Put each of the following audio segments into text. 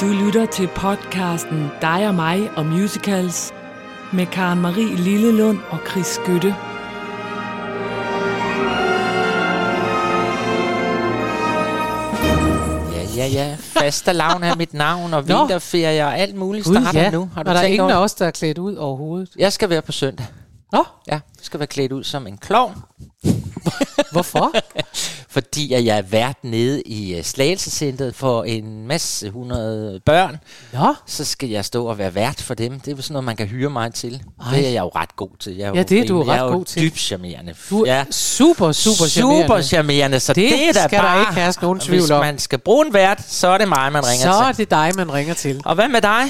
Du lytter til podcasten Dig og mig og musicals med Karen Marie Lillelund og Chris Skytte. Ja, ja, ja. Faste lavn er mit navn, og Nå. vinterferie og alt muligt Gud, starter ja. nu. Har du og der er tænkt ingen over? af os, der er klædt ud overhovedet. Jeg skal være på søndag. Nå, Ja, jeg skal være klædt ud som en klovn, hvorfor? fordi at jeg er vært nede i uh, Slagelsecentret for en masse hundrede børn. Nå, Så skal jeg stå og være vært for dem. Det er jo sådan noget, man kan hyre mig til. Ej. Det er jeg jo ret god til. Jeg er Ja, det er du rimelig- ret jeg er god til. dybt charmerende. du er ja. super, super charmerende. Super charmerende, så det, Det er da skal der bare, ikke herske nogen tvivl Hvis om. man skal bruge en vært, så er det mig, man ringer Så er til. det dig, man ringer til. Og hvad med dig?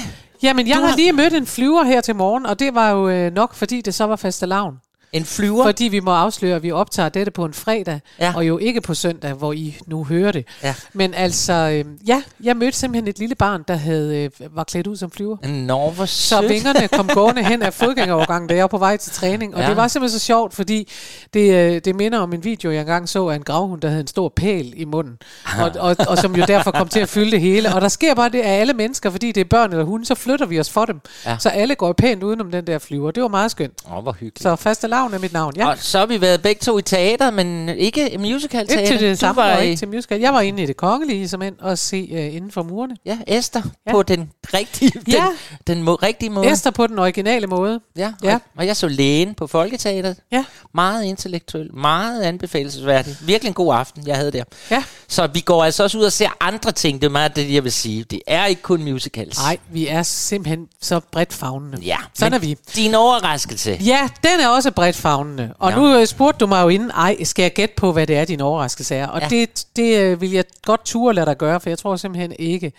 Jamen, jeg Du har lige mødt en flyver her til morgen, og det var jo øh, nok, fordi det så var faste lavn. En flyver? Fordi vi må afsløre, at vi optager dette på en fredag, Ja. og jo ikke på søndag, hvor I nu hører det. Ja. Men altså, øh, ja, jeg mødte simpelthen et lille barn, der havde, øh, var klædt ud som flyver. Nå, hvor Så sødt. vingerne kom gående hen af fodgængerovergangen, da jeg var på vej til træning. Og Ja. det var simpelthen så sjovt, fordi det, øh, det minder om en video, jeg engang så af en gravhund, der havde en stor pæl i munden. Og, og, og som jo derfor kom til at fylde det hele. Og der sker bare det af alle mennesker, fordi det er børn eller hunde, så flytter vi os for dem. Ja. Så alle går pænt udenom den der flyver. Det var meget skønt. Åh, hvor hyggeligt. Så faste lavn er mit navn, ja. Og så har vi været begge to i teater, men ikke musical teater. Ikke til det du samme, var i, ikke til musical. Jeg var inde i det kongelige, som end, og se uh, inden for murene. Ja, Esther Ja. på den rigtige, den, Ja. den må, rigtige måde. Esther på den originale måde. Ja, Ja. Og, og jeg så lægen på Folketeateret. Ja. Meget intellektuel, meget anbefalesværdig. Virkelig en god aften, jeg havde der. Ja. Så vi går altså også ud og ser andre ting. Det er meget det, jeg vil sige. Det er ikke kun musicals. Nej, vi er simpelthen så bredt fagnende. Ja, Sådan er vi. Din overraskelse. Ja, den er også bredt fagnende. Og Ja. nu øh, spurgte du mig jo inden, ej, skal jeg gætte på, hvad det er, din overraskelse er? Og Ja. det, det øh, vil jeg godt ture lade dig gøre, for jeg tror simpelthen ikke,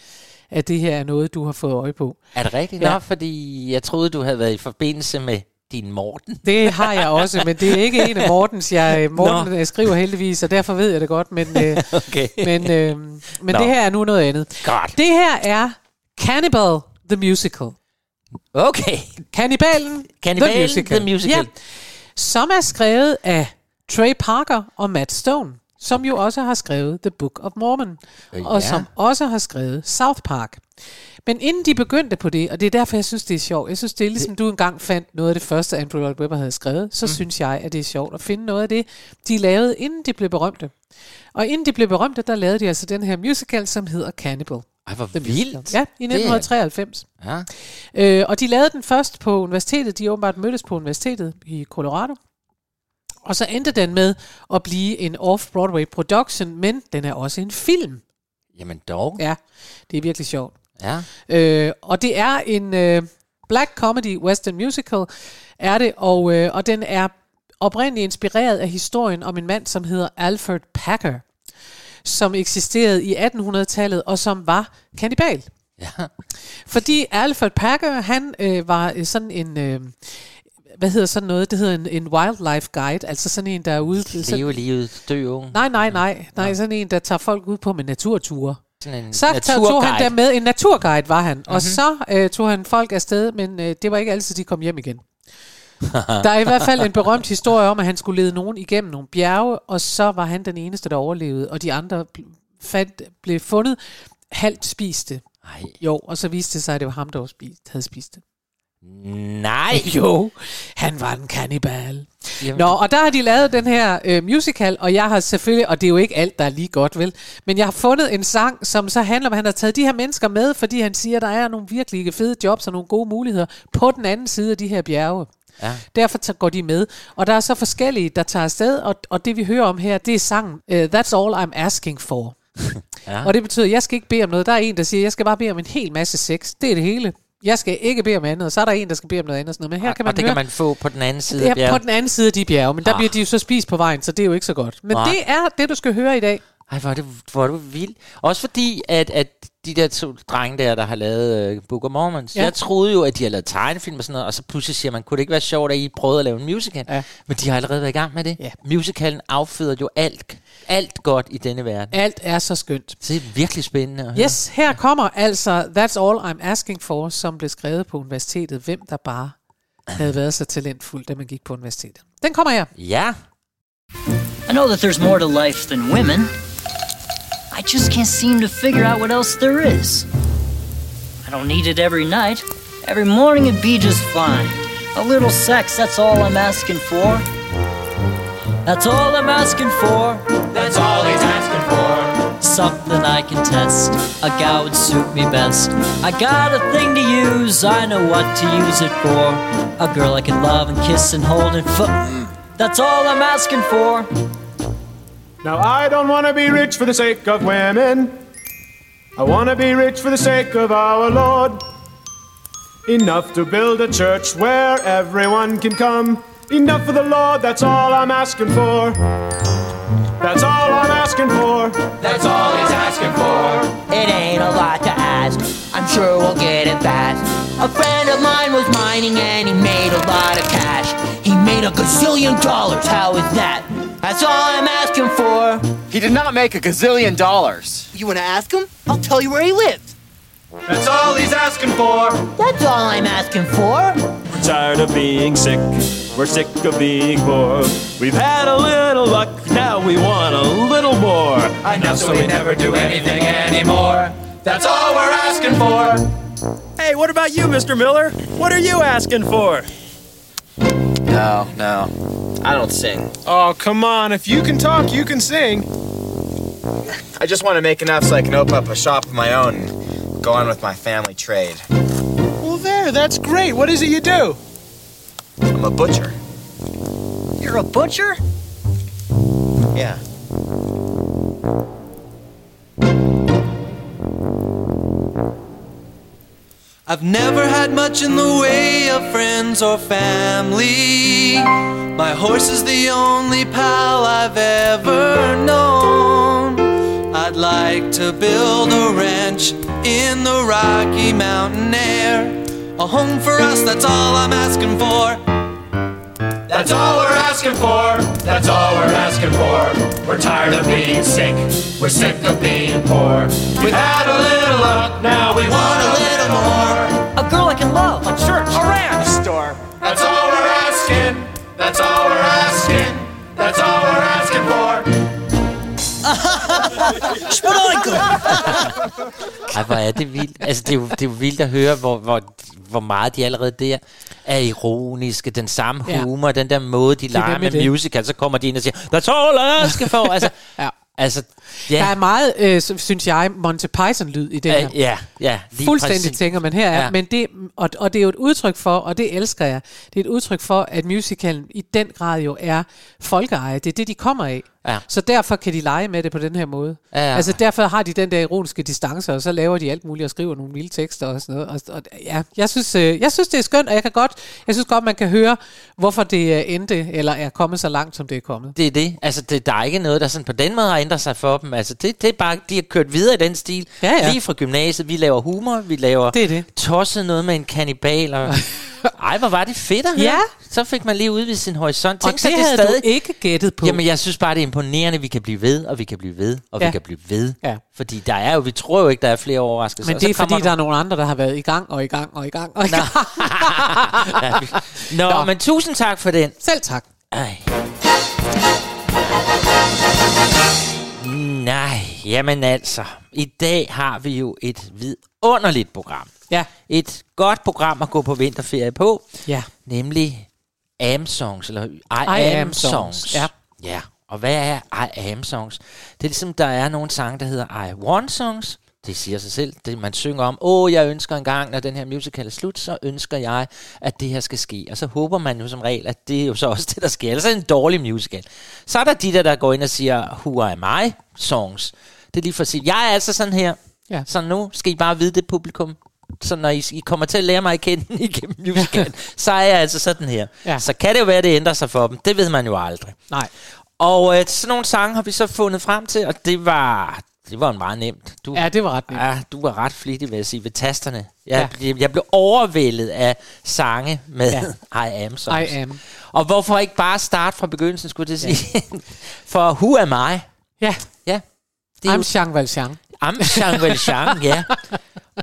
at det her er noget, du har fået øje på. Er det rigtigt? Ja. Nå, fordi jeg troede, du havde været i forbindelse med din Morten. Det har jeg også, men det er ikke en af Mortens. Jeg, øh, Morten øh, skriver heldigvis, og derfor ved jeg det godt, men, øh, Okay. men, øh, men Nå. det her er nu noget andet. Godt. Det her er Cannibal the Musical. Okay. Kannibalen, Cannibalen, the Musical. The Musical. Ja, som er skrevet af Trey Parker og Matt Stone, som jo også har skrevet The Book of Mormon, Øh, og ja. som også har skrevet South Park. Men inden de begyndte på det, og det er derfor, jeg synes, det er sjovt. Jeg synes, det er ligesom du engang fandt noget af det første, Andrew Lloyd Webber havde skrevet, så mm. synes jeg, at det er sjovt at finde noget af det, de lavede, inden de blev berømte. Og inden de blev berømte, der lavede de altså den her musical, som hedder Cannibal. Ej, hvor vildt. Ja, i Det er- 1993. Ja. Øh, og de lavede den først på universitetet. De åbenbart mødtes på universitetet i Colorado. Og så endte den med at blive en off-Broadway production, men den er også en film. Jamen dog. Ja, det er virkelig sjovt. Ja. Øh, og det er en øh, black comedy western musical, er det, og, øh, og den er oprindeligt inspireret af historien om en mand, som hedder Alfred Packer, som eksisterede i 1800-tallet, og som var kannibal. Ja. Fordi Alfred Packer, han øh, var øh, sådan en... Øh, hvad hedder sådan noget? Det hedder en, en wildlife guide, altså sådan en, der er ude... Leve livet, dø ung. nej, nej, nej, nej, sådan en, der tager folk ud på med naturture. Sådan en Så tog, han der med, en naturguide var han, mm-hmm. og så øh, tog han folk afsted, men øh, det var ikke altid, de kom hjem igen. Der er i hvert fald en berømt historie om, at han skulle lede nogen igennem nogle bjerge, og så var han den eneste, der overlevede, og de andre fandt, blev fundet halvt spiste. Ej, Jo, og så viste det sig, at det var ham, der spist, havde spist det. nej. Jo, han var en kannibal. Jamen, Nå, og der har de lavet den her øh, musical, og jeg har selvfølgelig, og det er jo ikke alt, der er lige godt, vel? Men jeg har fundet en sang, som så handler om, at han har taget de her mennesker med, fordi han siger, at der er nogle virkelig fede jobs og nogle gode muligheder på den anden side af de her bjerge. Ja. Derfor tager- går de med. Og der er så forskellige, der tager afsted, og, og det vi hører om her, det er sangen uh, That's All I'm Asking For. Ja. Og det betyder, at jeg skal ikke bede om noget. Der er en, der siger, at jeg skal bare bede om en hel masse sex. Det er det hele. Jeg skal ikke bede om andet. Og så er der en, der skal bede om noget andet. Sådan noget. Men her kan man og det høre, kan man få på den anden side af er bjerget. på den anden side af de bjerge, men der Ah. bliver de jo så spist på vejen, så det er jo ikke så godt. Men Nej. det er det, du skal høre i dag. Ej, hvor er det, hvor er det vildt. Også fordi, at, at de der to drenge der, der har lavet uh, Book of Mormons, ja. Jeg troede jo, at de har lavet tegnefilm og sådan noget, og så pludselig siger man, kunne det ikke være sjovt, at I prøvede at lave en musical? Ja. Men de har allerede været i gang med det. Ja. Musicalen afføder jo alt, alt godt i denne verden. Alt er så skønt. Så det er virkelig spændende at høre. Yes, her kommer altså That's All I'm Asking For, som blev skrevet på universitetet. Hvem der bare havde været så talentfuld, da man gik på universitetet. Den kommer her. Ja. I know that there's more to life than women. I just can't seem to figure out what else there is. I don't need it every night. Every morning it'd be just fine. A little sex, that's all I'm asking for. That's all I'm asking for. That's all he's asking for. Something I can test. A gal would suit me best. I got a thing to use, I know what to use it for. A girl I can love and kiss and hold and foot. That's all I'm asking for. Now I don't want to be rich for the sake of women. I want to be rich for the sake of our Lord. Enough to build a church where everyone can come. Enough for the Lord, that's all I'm asking for. That's all I'm asking for. That's all he's asking for. It ain't a lot to ask. I'm sure we'll get it fast. A friend of mine was mining and he made a lot of cash. He made a gazillion dollars. How is that? That's all I'm asking for. He did not make a gazillion dollars. You want to ask him? I'll tell you where he lives. That's all he's asking for. That's all I'm asking for. We're tired of being sick. We're sick of being poor. We've had a little luck, now we want a little more. I Enough so we never do anything anymore. That's all we're asking for. Hey, what about you, Mr. Miller? What are you asking for? No, no. I don't sing. Oh, come on. If you can talk, you can sing. I just want to make enough so I can open up a shop of my own and go on with my family trade. Well, there, that's great. What is it you do? I'm a butcher. You're a butcher? Yeah. I've never had much in the way of friends or family. My horse is the only pal I've ever known. I'd like to build a ranch in the Rocky Mountain air. A home for us, that's all I'm asking for. That's all we're asking for. That's all we're asking for. We're tired of being sick. We're sick of being poor. We've had a little luck, now we want a little more. A girl I can love, a church, a ranch. Store. That's all we're asking. That's all we're asking. That's all Ej, hvor er det vildt. Altså, det er jo, det er jo vildt at høre, hvor, hvor, hvor meget de allerede der er ironiske. Den samme Ja. humor, den der måde, de er leger med med musical. Så kommer de ind og siger, that's all I ask for. Altså, Ja. altså Der ja, er meget, øh, synes jeg, Monty Python-lyd i det her. ja, ja, ja, lige Fuldstændig præcis. tænker man her er, ja. men det, og, og det er jo et udtryk for, og det elsker jeg, det er et udtryk for, at musicalen i den grad jo er folkeeje. Det er det, de kommer af. Ja. Så derfor kan de lege med det på den her måde. Ja. Altså derfor har de den der ironiske distance, og så laver de alt muligt og skriver nogle vilde tekster og sådan noget. Og, og ja, jeg synes, øh, jeg synes, det er skønt, og jeg kan godt, jeg synes godt, man kan høre, hvorfor det øh, endte, eller er kommet så langt, som det er kommet. Det er det. Altså, det, der er ikke noget, der sådan på den måde har ændret sig for dem. Altså, det, det er bare, de har kørt videre i den stil. Ja, ja. Lige fra gymnasiet. Vi laver humor, vi laver Det er det. tosset noget med en kannibal. Og... Ej, hvor var det fedt at høre. Ja. Så fik man lige udvidet sin horisont. Og Tænk det, sig, det havde stadig... du ikke gættet på. Jamen, jeg synes bare, det er imponerende, vi kan blive ved, og vi kan blive ved, og ja. Vi kan blive ved. Ja. Fordi der er jo, vi tror jo ikke, der er flere overraskelser. Men Og det er fordi, der er nogle andre, der har været i gang og i gang og i gang og i gang. Nå, Nå, Nå. men tusind tak for den. Selv tak. Ej. Nej, jamen altså. I dag har vi jo et vidunderligt program. Ja. Et godt program at gå på vinterferie på. Ja. Nemlig Am Songs, eller I, I Am, Am Songs. Songs, ja. ja. Og hvad er I Am Songs? Det er ligesom, der er nogle sange, der hedder I Want Songs. Det siger sig selv. Det man synger om, åh, jeg ønsker en gang, når den her musical er slut, så ønsker jeg, at det her skal ske. Og så håber man jo som regel, at det er jo så også det, der sker. Ellers er det en dårlig musical. Så er der de der, der går ind og siger, who am I? Songs. Det er lige for at sige, jeg er altså sådan her. Ja. Så nu skal I bare vide det, publikum. Så når I, I kommer til at lære mig at kende igennem musical, så er jeg altså sådan her. Ja. Så kan det jo være, at det ændrer sig for dem. Det ved man jo aldrig. Nej. Og øh, sådan nogle sange har vi så fundet frem til, og det var, det var meget nemt. Du, Ja, det var ret nemt. Ja, du var ret flittig, vil jeg sige, ved tasterne. Jeg, ja. jeg blev overvældet af sange med ja. I Am songs. I am. Og hvorfor ikke bare starte fra begyndelsen, skulle jeg at sige. For Who Am I? Ja. Ja. Det er I'm Jean Valjean. Am Jean Valjean, ja.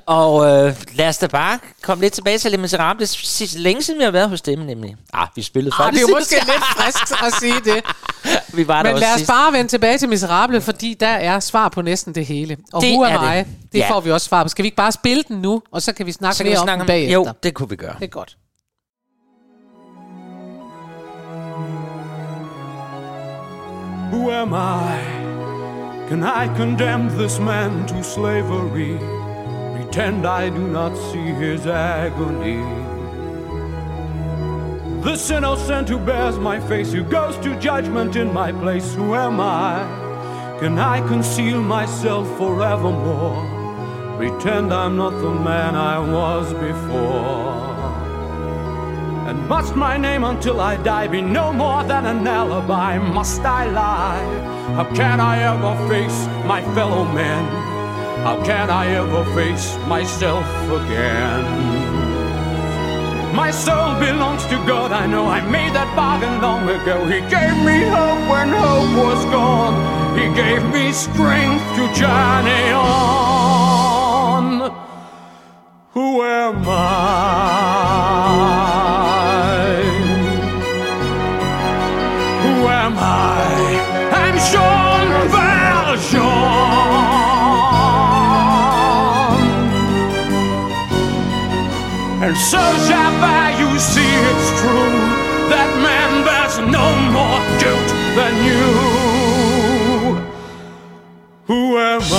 Og øh, lad os da bare komme lidt tilbage til Les Miserables. Sidst længe siden vi har været hos dem, nemlig. Ah, vi spillede Ah, faktisk. det er jo måske lidt frisk at sige det. vi var der Men også lad os sidst. bare vende tilbage til Miserable, fordi der er svar på næsten det hele. Og Det Who er I? det. Det Ja. får vi også svar på. Skal vi ikke bare spille den nu, og så kan vi snakke Så mere vi om den bagefter? Jo, det kunne vi gøre. Det er godt. Who am I? Can I condemn this man to slavery? Pretend I do not see his agony. This innocent who bears my face, who goes to judgment in my place, who am I? Can I conceal myself forevermore? Pretend I'm not the man I was before. And must my name until I die be no more than an alibi? Must I lie? How can I ever face my fellow men? How can I ever face myself again? My soul belongs to God, I know I made that bargain long ago. He gave me hope when hope was gone. He gave me strength to journey on. Who am I? And so, Jabba, you see it's true. That man bears no more guilt than you. Who am I?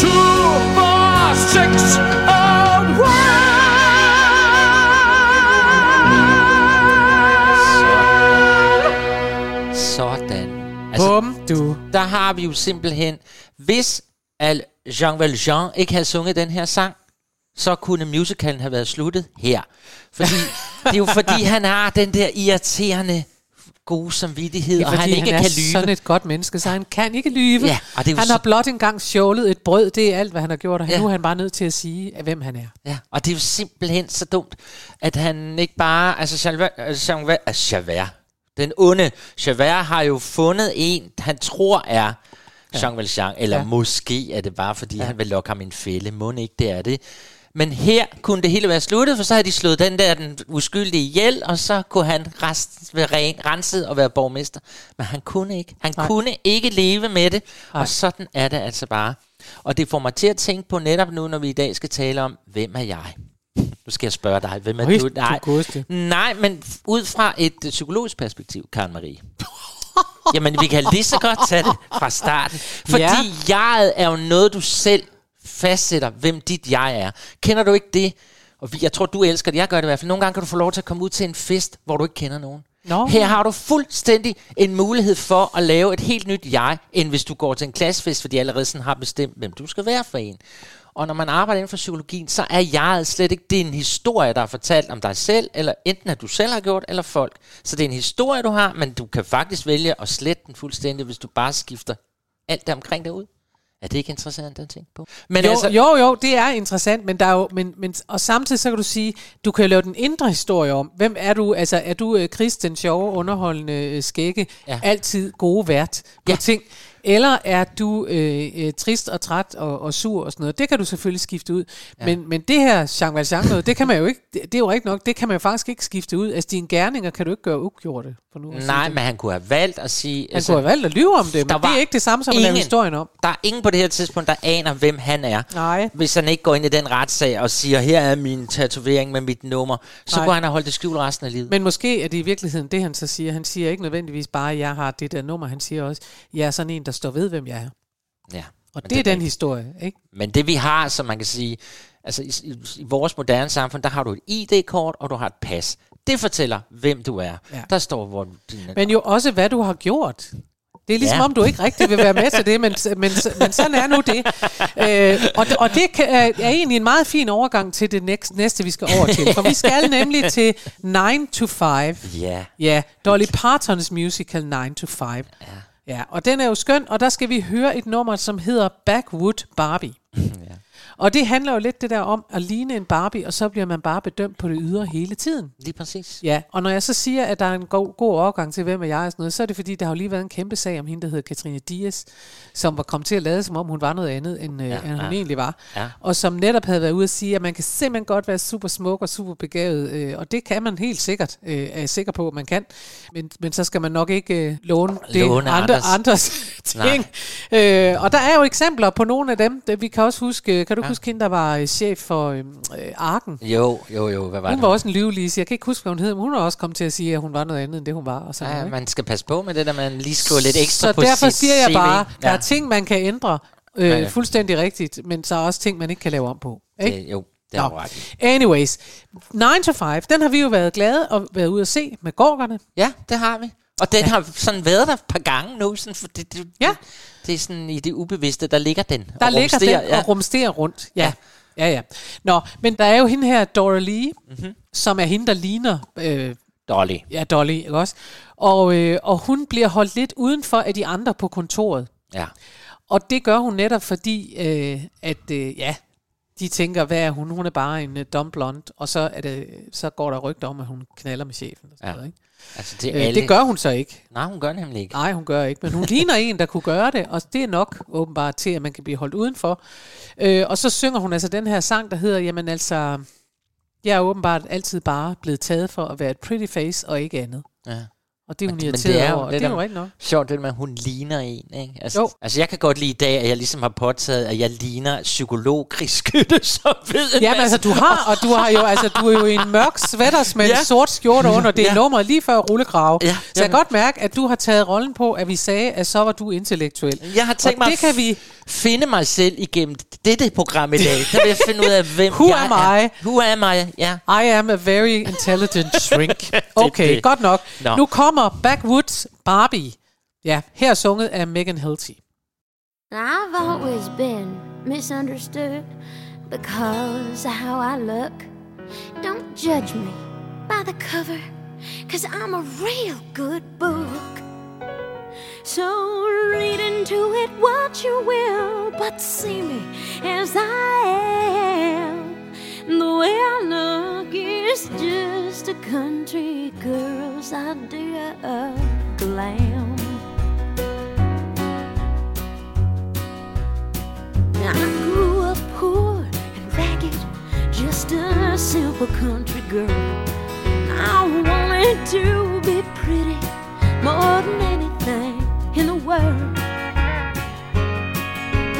Two, four, six, oh, Sådan. Bum, du. Der har vi jo simpelthen, hvis Al Jean Valjean ikke havde sunget den her sang, så kunne musicalen have været sluttet her. Fordi, det er jo fordi, han har den der irriterende gode samvittighed, er, og han ikke han er kan lyve. sådan et godt menneske, så han kan ikke lyve. Ja, og det er han så- har blot engang stjålet et brød, det er alt, hvad han har gjort, og Ja. nu er han bare nødt til at sige, hvem han er. Ja, og det er jo simpelthen så dumt, at han ikke bare... Altså, Javert, altså Javert den onde Javert har jo fundet en, han tror er Jean Valjean, eller Ja. ja. måske er det bare, fordi ja. han vil lokke ham i en fælde. Må ikke det er det. Men her kunne det hele være sluttet, for så havde de slået den der den uskyldige ihjel, og så kunne han rest, være ren, renset og være borgmester. Men han kunne ikke. Han Nej. Nej. kunne ikke leve med det, Nej. og sådan er det altså bare. Og det får mig til at tænke på netop nu, når vi i dag skal tale om, hvem er jeg? Nu skal jeg spørge dig, hvem er Øj, du? du godeste. nej, men ud fra et øh, psykologisk perspektiv, Karen Marie. Jamen, vi kan lige så godt tage det fra starten. Fordi ja. jeget er jo noget, du selv fastsætter, hvem dit jeg er. Kender du ikke det? Og vi- jeg tror, du elsker det. Jeg gør det i hvert fald. Nogle gange kan du få lov til at komme ud til en fest, hvor du ikke kender nogen. Nå. Her har du fuldstændig en mulighed for at lave et helt nyt jeg, end hvis du går til en klassefest, fordi allerede sådan har bestemt, hvem du skal være for en. Og når man arbejder inden for psykologien, så er jeget slet ikke, det er en historie, der er fortalt om dig selv, eller enten at du selv har gjort, eller folk. Så det er en historie, du har, men du kan faktisk vælge at slette den fuldstændig, hvis du bare skifter alt det omkring dig ud. Er det ikke interessant at tænke på? Men jo, altså, jo, jo, det er interessant, men der er jo, men, men, og samtidig så kan du sige, du kan jo lave den indre historie om, hvem er du, altså er du uh, Chris, den sjove, underholdende, øh, skægge. Ja. altid gode vært på Ja. ting, eller er du øh, øh, trist og træt og, og sur og sådan noget, det kan du selvfølgelig skifte ud, ja. men, men det her Jean Valjean noget, det kan man jo ikke, det, det er jo rigtigt nok, det kan man jo faktisk ikke skifte ud, altså dine gerninger kan du ikke gøre ugjorte. For nu nej, men han kunne have valgt at sige... Han kunne have valgt at lyve om det, men det er ikke det samme som at lave ingen- historien om. Der er ingen på det her tidspunkt, der aner, hvem han er. Nej. Hvis han ikke går ind i den retssag og siger, her er min tatovering med mit nummer, så Nej. kunne han have holdt det skjult resten af livet. Men måske er det i virkeligheden det, han så siger. Han siger ikke nødvendigvis bare, at jeg har det der nummer. Han siger også, jeg er sådan en, der står ved, hvem jeg er. Ja. Og Men det er den historie, ikke? Men det vi har, som man kan sige, altså i, i, i vores moderne samfund, der har du et ID-kort, og du har et pas. Det fortæller, hvem du er. Ja. Der står, hvor dine... Men jo også, hvad du har gjort. Det er ligesom ja. Om, du ikke rigtig vil være med til det, men, men, men sådan er nu det. Øh, og, det- og det kan, er egentlig en meget fin overgang til det næste, næste, vi skal over til. For vi skal nemlig til 9 to 5. Ja. Ja, Dolly Partons musical 9 to 5. Ja ja. Og den er jo skøn, og der skal vi høre et nummer, som hedder Backwood Barbie. ja. Og det handler jo lidt det der om at ligne en Barbie, og så bliver man bare bedømt på det ydre hele tiden. Lige præcis. Ja, og når jeg så siger, at der er en god, god overgang til, hvem er jeg og sådan noget, så er det fordi, der har jo lige været en kæmpe sag om hende, der hedder Katrine Dias, som var kommet til at lade, som om hun var noget andet, end, ja, Ja, end hun ja. egentlig var. Ja. Og som netop havde været ude at sige, at man kan simpelthen godt være super smuk og super begavet, øh, og det kan man helt sikkert, øh, er jeg sikker på, at man kan. Men, men så skal man nok ikke øh, låne, det Låne andre, andres. andres ting. Øh, og der er jo eksempler på nogle af dem. Vi kan også huske, kan du. Huske hende, der var øh, chef for øh, øh, Arken? Jo, jo, jo, hvad var Hun det? var også en livlise. Jeg kan ikke huske, hvad hun hed, men hun har også kommet til at sige, at hun var noget andet, end det hun var. Og sådan Ja, noget, man skal passe på med det der, man lige skriver lidt ekstra Så på derfor sit siger jeg CV. bare, der ja. er ting, man kan ændre øh, Ja, ja. fuldstændig rigtigt, men så er også ting, man ikke kan lave om på. Ikke? Det, jo, det er Nå. jo ret. Anyways, 9 to 5, den har vi jo været glade og været ude at se med gorkerne. Ja, det har vi. Og den ja. har sådan været der et par gange nu, sådan, for det, det, Ja. Det, er sådan i det ubevidste, der ligger den. Der og ligger rumsterer, den og rumsterer rundt. Ja. ja, ja. Nå, men der er jo hende her, Dora Lee, mm-hmm. som er hende, der ligner... Øh, Dolly. Ja, Dolly, ikke også? Og, øh, og hun bliver holdt lidt udenfor af de andre på kontoret. Ja. Og det gør hun netop fordi, øh, at øh, ja, de tænker, hvad er hun? Hun er bare en øh, dum blond. Og så, er det, så går der rygter om, at hun knaller med chefen. Og sådan Ja. noget, ikke? Altså, det, Øh, alle... det gør hun så ikke. Nej, hun gør nemlig ikke. Nej, hun gør ikke. Men hun ligner en, der kunne gøre det, og det er nok åbenbart til, at man kan blive holdt udenfor. Øh, og så synger hun altså den her sang, der hedder, jamen altså, jeg er åbenbart altid bare blevet taget for at være et pretty face og ikke andet. Ja. Og det er hun Men- men irriteret det er over, det er jo rigtigt nok. Sjovt det med, at hun ligner en. Ikke? Altså, Jo. altså, jeg kan godt lide i dag, at jeg ligesom har påtaget, at jeg ligner psykolog Chris Skytte, som ved en Jamen altså, du har, og du har jo, altså, du er jo i en mørk sweaters med ja. En sort skjorte under. Det er Ja. nummeret lige før rullekrav. Ja, Så jeg kan godt mærke, at du har taget rollen på, at vi sagde, at så var du intellektuel. Jeg har tænkt og mig det kan vi... finde mig selv igennem dette program i dag. Der vil jeg finde ud af, hvem Who jeg am er. I? Who am I? Ja. I am a very intelligent shrink. Okay, det. det. godt nok. Nå. Nu kommer Backwoods Barbie. Ja, her sunget af Megan Hilty. I've always been misunderstood because of how I look. Don't judge me by the cover, cause I'm a real good book. So read into it what you will, but see me as I am. The way I look is just a country girl's idea of glam. I grew up poor and ragged, just a simple country girl. I wanted to be pretty more than anything in the world.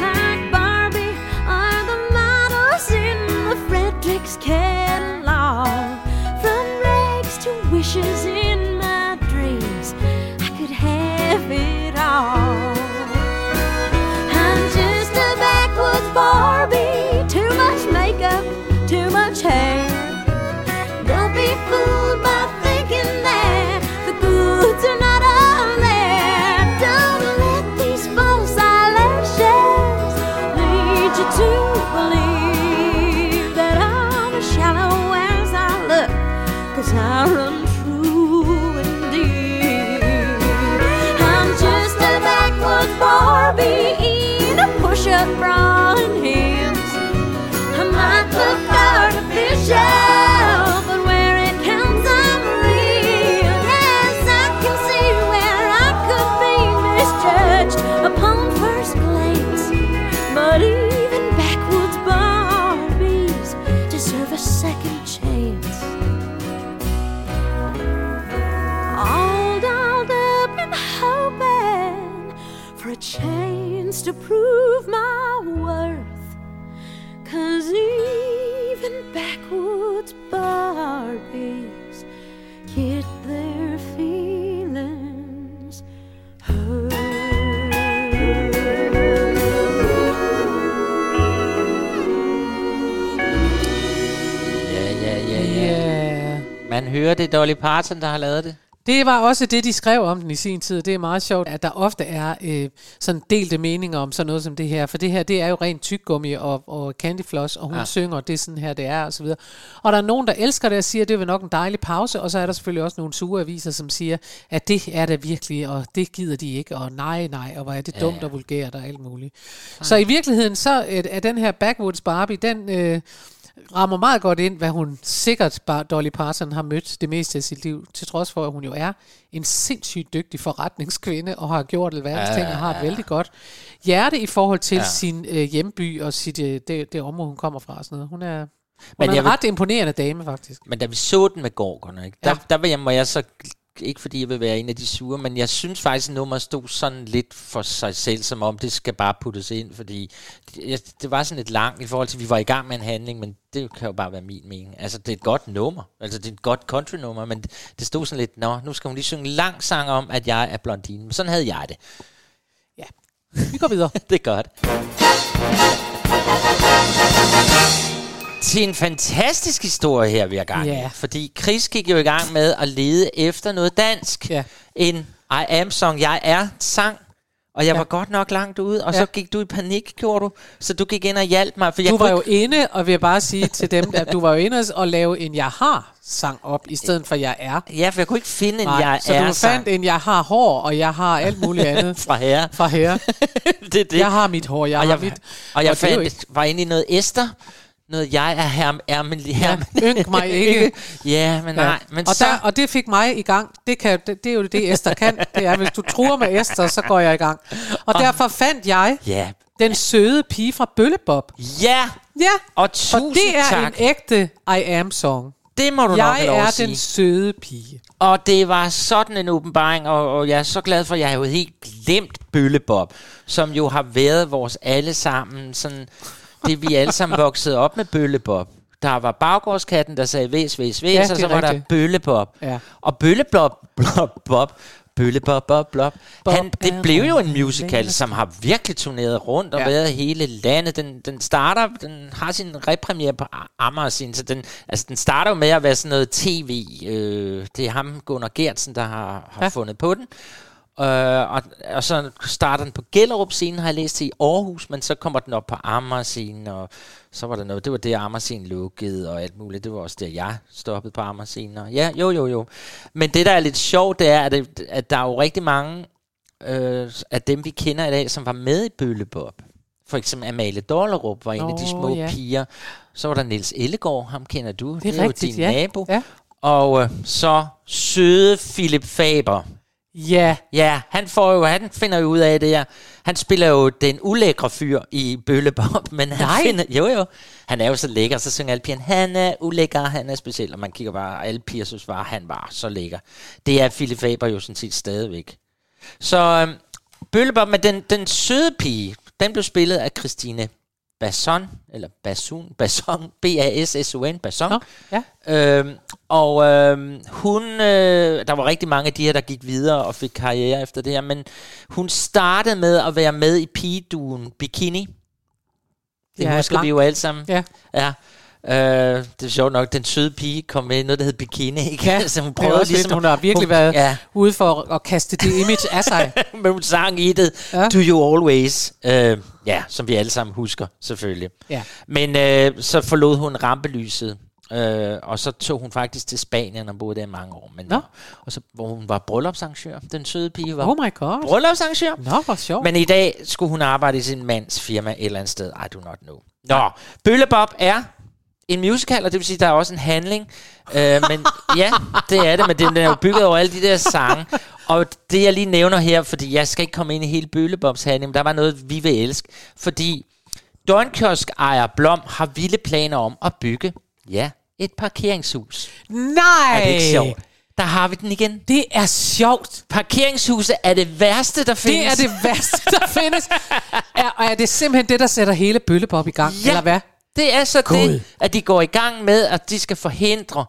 Like Barbie or the models in the Fredericks catalog. From rags to wishes backwoods Man hører det er Dolly Parton, der har lavet det. Det var også det, de skrev om den i sin tid. Det er meget sjovt, at der ofte er øh, sådan delte meninger om sådan noget som det her. For det her, det er jo rent tyggegummi og, og candyfloss, og hun Ja. ja. synger, det er sådan her, det er, og så videre. Og der er nogen, der elsker det og siger, at det var nok en dejlig pause, og så er der selvfølgelig også nogle sure aviser, som siger, at det er det virkelig, og det gider de ikke, og nej, nej, og hvor er det Ja, dumt ja. og vulgært og alt muligt. Så i virkeligheden, så er, er den her Backwoods Barbie, den... Øh, rammer meget godt ind, hvad hun sikkert bare Dolly Parton har mødt det meste af sit liv, til trods for, at hun jo er en sindssygt dygtig forretningskvinde, og har gjort alverdens Ja, ting, og har et ja. vældig godt hjerte i forhold til Ja. sin øh, hjemby og sit, øh, det, det område, hun kommer fra. Og sådan noget. Hun er, hun Men er jeg en vil- ret imponerende dame, faktisk. Men da vi så den med Gorgerne, ikke, der, Ja. der var jeg, må jeg så, ikke fordi jeg vil være en af de sure, men jeg synes faktisk, at nummeret stod sådan lidt for sig selv, som om det skal bare puttes ind, fordi det, det var sådan lidt langt i forhold til, at vi var i gang med en handling, men det kan jo bare være min mening. Altså, det er et godt nummer, altså det er et godt country-nummer, men det stod sådan lidt, nå, nu skal hun lige synge en lang sang om, at jeg er blondine. Men sådan havde jeg det. Vi går videre. det er godt. Til en fantastisk historie her, vil jeg gang. Ja. Fordi Chris gik jo i gang med at lede efter noget dansk. Ja. En I am song, jeg er sang. Og jeg Ja. var godt nok langt ude, og Ja. så gik du i panik, gjorde du. Så du gik ind og hjalp mig. For jeg Du var jo inde, og vil jeg bare sige til dem, at du var jo inde og lave en jeg har sang op, i stedet for jeg er. Ja, for jeg kunne ikke finde en Nej, jeg så er du sang. fandt en jeg har hår, og jeg har alt muligt andet. Fra herre. Fra herre. det, er det. Jeg har mit hår, jeg og har jeg, mit... Og jeg og er fandt, var inde i noget Esther. Noget jeg er her, er men her. Ja, ynk mig ikke. ja, men nej. Men og, så, der, og det fik mig i gang. Det, kan, det, det er jo det, Esther kan. Det er, hvis du truer med Esther, så går jeg i gang. Og derfor fandt jeg Ja. den søde pige fra Bøllebob. Ja. Ja. Og tusind og det er tak. en ægte I Am song. Det må du nok jeg have lov at er sige. den søde pige. Og det var sådan en åbenbaring, og, og jeg er så glad for, at jeg har jo helt glemt Bøllebob, som jo har været vores alle sammen, sådan, det vi alle sammen voksede op med Bøllebob. Der var baggårdskatten, der sagde væs, væs, væs, Ja, og så var der rigtigt. Bøllebob. Ja. Og Bøllebob, blob, bob, Bøllebob, bob, blob. Bob Han, det blev jo en musical, som har virkelig turneret rundt og Ja. været hele landet. Den, den starter, den har sin repremiere på Amager sin, så den, altså, den starter jo med at være sådan noget tv. Øh, det er ham, Gunnar Gertsen, der har, har ja. fundet på den. Øh, og, og så starter den på Gellerup scenen, har jeg læst til i Aarhus, men så kommer den op på Amager scenen, og så var der noget, det var det, Amager scenen lukkede, og alt muligt. Det var også der, jeg stoppede på Amager scenen. Og ja, jo, jo, jo. Men det, der er lidt sjovt, det er, at, det, at der er jo rigtig mange øh, af dem, vi kender i dag, som var med i Bøllebob. For eksempel Amalie Dollerup var en af de små ja. piger. Så var der Niels Ellegaard, ham kender du. Det er jo rigtigt, din ja. nabo. Ja. Og øh, så søde Philip Faber. Ja. Ja, han, får jo, han finder jo ud af det her. Han spiller jo den ulækre fyr i Bøllebob, men han Nej. finder... Jo, jo. Han er jo så lækker, så synger alle pigerne, han er ulækker, han er speciel, og man kigger bare, alle piger synes bare, han var så lækker. Det er Philip Faber jo sådan set stadigvæk. Så øhm, Bøllebob, men den, den søde pige, den blev spillet af Christine Basson, eller Basson, Basson, B-A-S-S-O-N, Basson. Ja. Øhm, og øhm, hun, øh, der var rigtig mange af de her, der gik videre og fik karriere efter det her, men hun startede med at være med i pigeduen Bikini. Det Ja, husker vi jo alle sammen. Ja. ja. Øh, det er sjovt nok, den søde pige kom med i noget, der hed Bikini. Ikke? Ja, så hun prøvede også lidt, ligesom, hun har virkelig hun, været Ja, ude for at kaste det image af sig. men hun sang i det, Ja. Do You Always, øh, ja, som vi alle sammen husker, selvfølgelig. Ja. Men øh, så forlod hun rampelyset, øh, og så tog hun faktisk til Spanien og boede der mange år. Men, Nå. Og så, hvor hun var bryllupsarrangør. Den søde pige var Oh my god. bryllupsarrangør. Nå, hvor sjovt. Men i dag skulle hun arbejde i sin mands firma et eller andet sted. I do not know. Nå, Bøllebob er en musical, og det vil sige, der er også en handling. Øh, men ja, det er det, men den er jo bygget over alle de der sange. Og det jeg lige nævner her, fordi jeg skal ikke komme ind i hele Bøllebobs handling, men der var noget, vi vil elske. Fordi Døgnkiosk ejer Blom har vilde planer om at bygge, ja, et parkeringshus. Nej! Er det ikke sjovt? Der har vi den igen. Det er sjovt. Parkeringshuset er det værste, der findes. Det er det værste, der findes. Er, og er det simpelthen det, der sætter hele Bøllebob i gang? Ja. Eller hvad? Det er så God. det, at de går i gang med, at de skal forhindre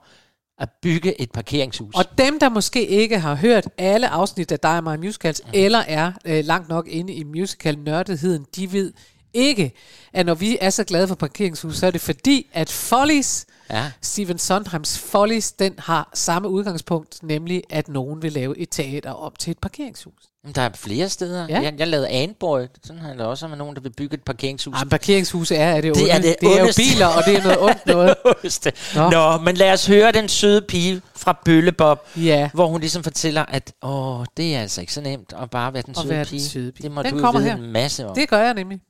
at bygge et parkeringshus. Og dem, der måske ikke har hørt alle afsnit af Dig og mig Musicals, mm. eller er øh, langt nok inde i musical-nørdigheden, de ved ikke, at når vi er så glade for parkeringshus, så er det fordi, at Follies Ja. Stephen Sondheims Follies, den har samme udgangspunkt, nemlig at nogen vil lave et teater om til et parkeringshus. Der er flere steder. Ja. Ja. Jeg, jeg lavede Anboy. Sådan har der også med nogen, der vil bygge et parkeringshus. Ej, parkeringshus er, er det. Det er det det er jo biler, og det er noget ondt noget. Nå. Nå. Men lad os høre den søde pige fra Bøllebob, Ja. hvor hun ligesom fortæller, at åh, det er altså ikke så nemt at bare være den søde, være den pige. søde pige. Det må Den du kommer vide her. en masse om. Det gør jeg nemlig.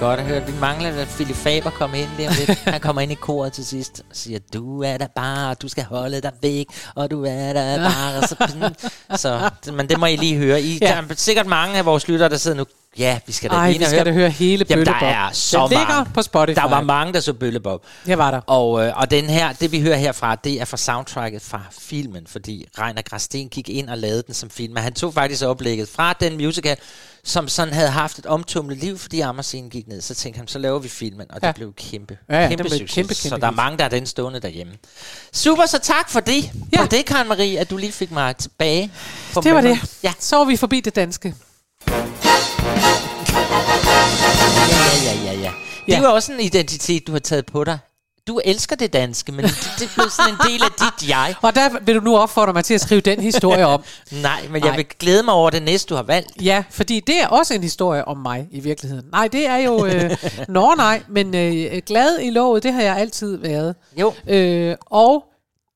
Godt have hørt. Vi mangler, at Philip Faber kommer ind der om lidt. Han kommer ind i koret til sidst og siger, du er der bare, du skal holde dig væk, og du er der bare. Så, så, men det må I lige høre. I, ja. Der er sikkert mange af vores lyttere, der sidder nu, ja, vi skal da Ej, vi og skal høre. da høre hele Jamen, der er så Den ligger mange. på Spotify. Der var mange, der så Bøllebob. Jeg var der. Og, øh, og den her, det vi hører herfra, det er fra soundtracket fra filmen, fordi Reiner Grasten gik ind og lavede den som film. Men han tog faktisk oplægget fra den musical, som sådan havde haft et omtumlet liv, fordi Ammerscenen gik ned. Så tænkte han, så laver vi filmen, og det Ja. blev kæmpe, Ja, ja, kæmpe blev succes. kæmpe, så kæmpe der er mange, der er den stående derhjemme. Super, så tak for det. Ja. For det, Karen Marie, at du lige fik mig tilbage. Det var det. Ja. Så var vi forbi det danske. Ja. Det er jo også en identitet, du har taget på dig. Du elsker det danske, men det, det er blevet sådan en del af dit jeg. Og der vil du nu opfordre mig til at skrive den historie om. Nej, men Nej. jeg vil glæde mig over det næste, du har valgt. Ja, fordi det er også en historie om mig i virkeligheden. Nej, det er jo... Øh, nå nej, men øh, glad i lovet, det har jeg altid været. Jo. Øh, og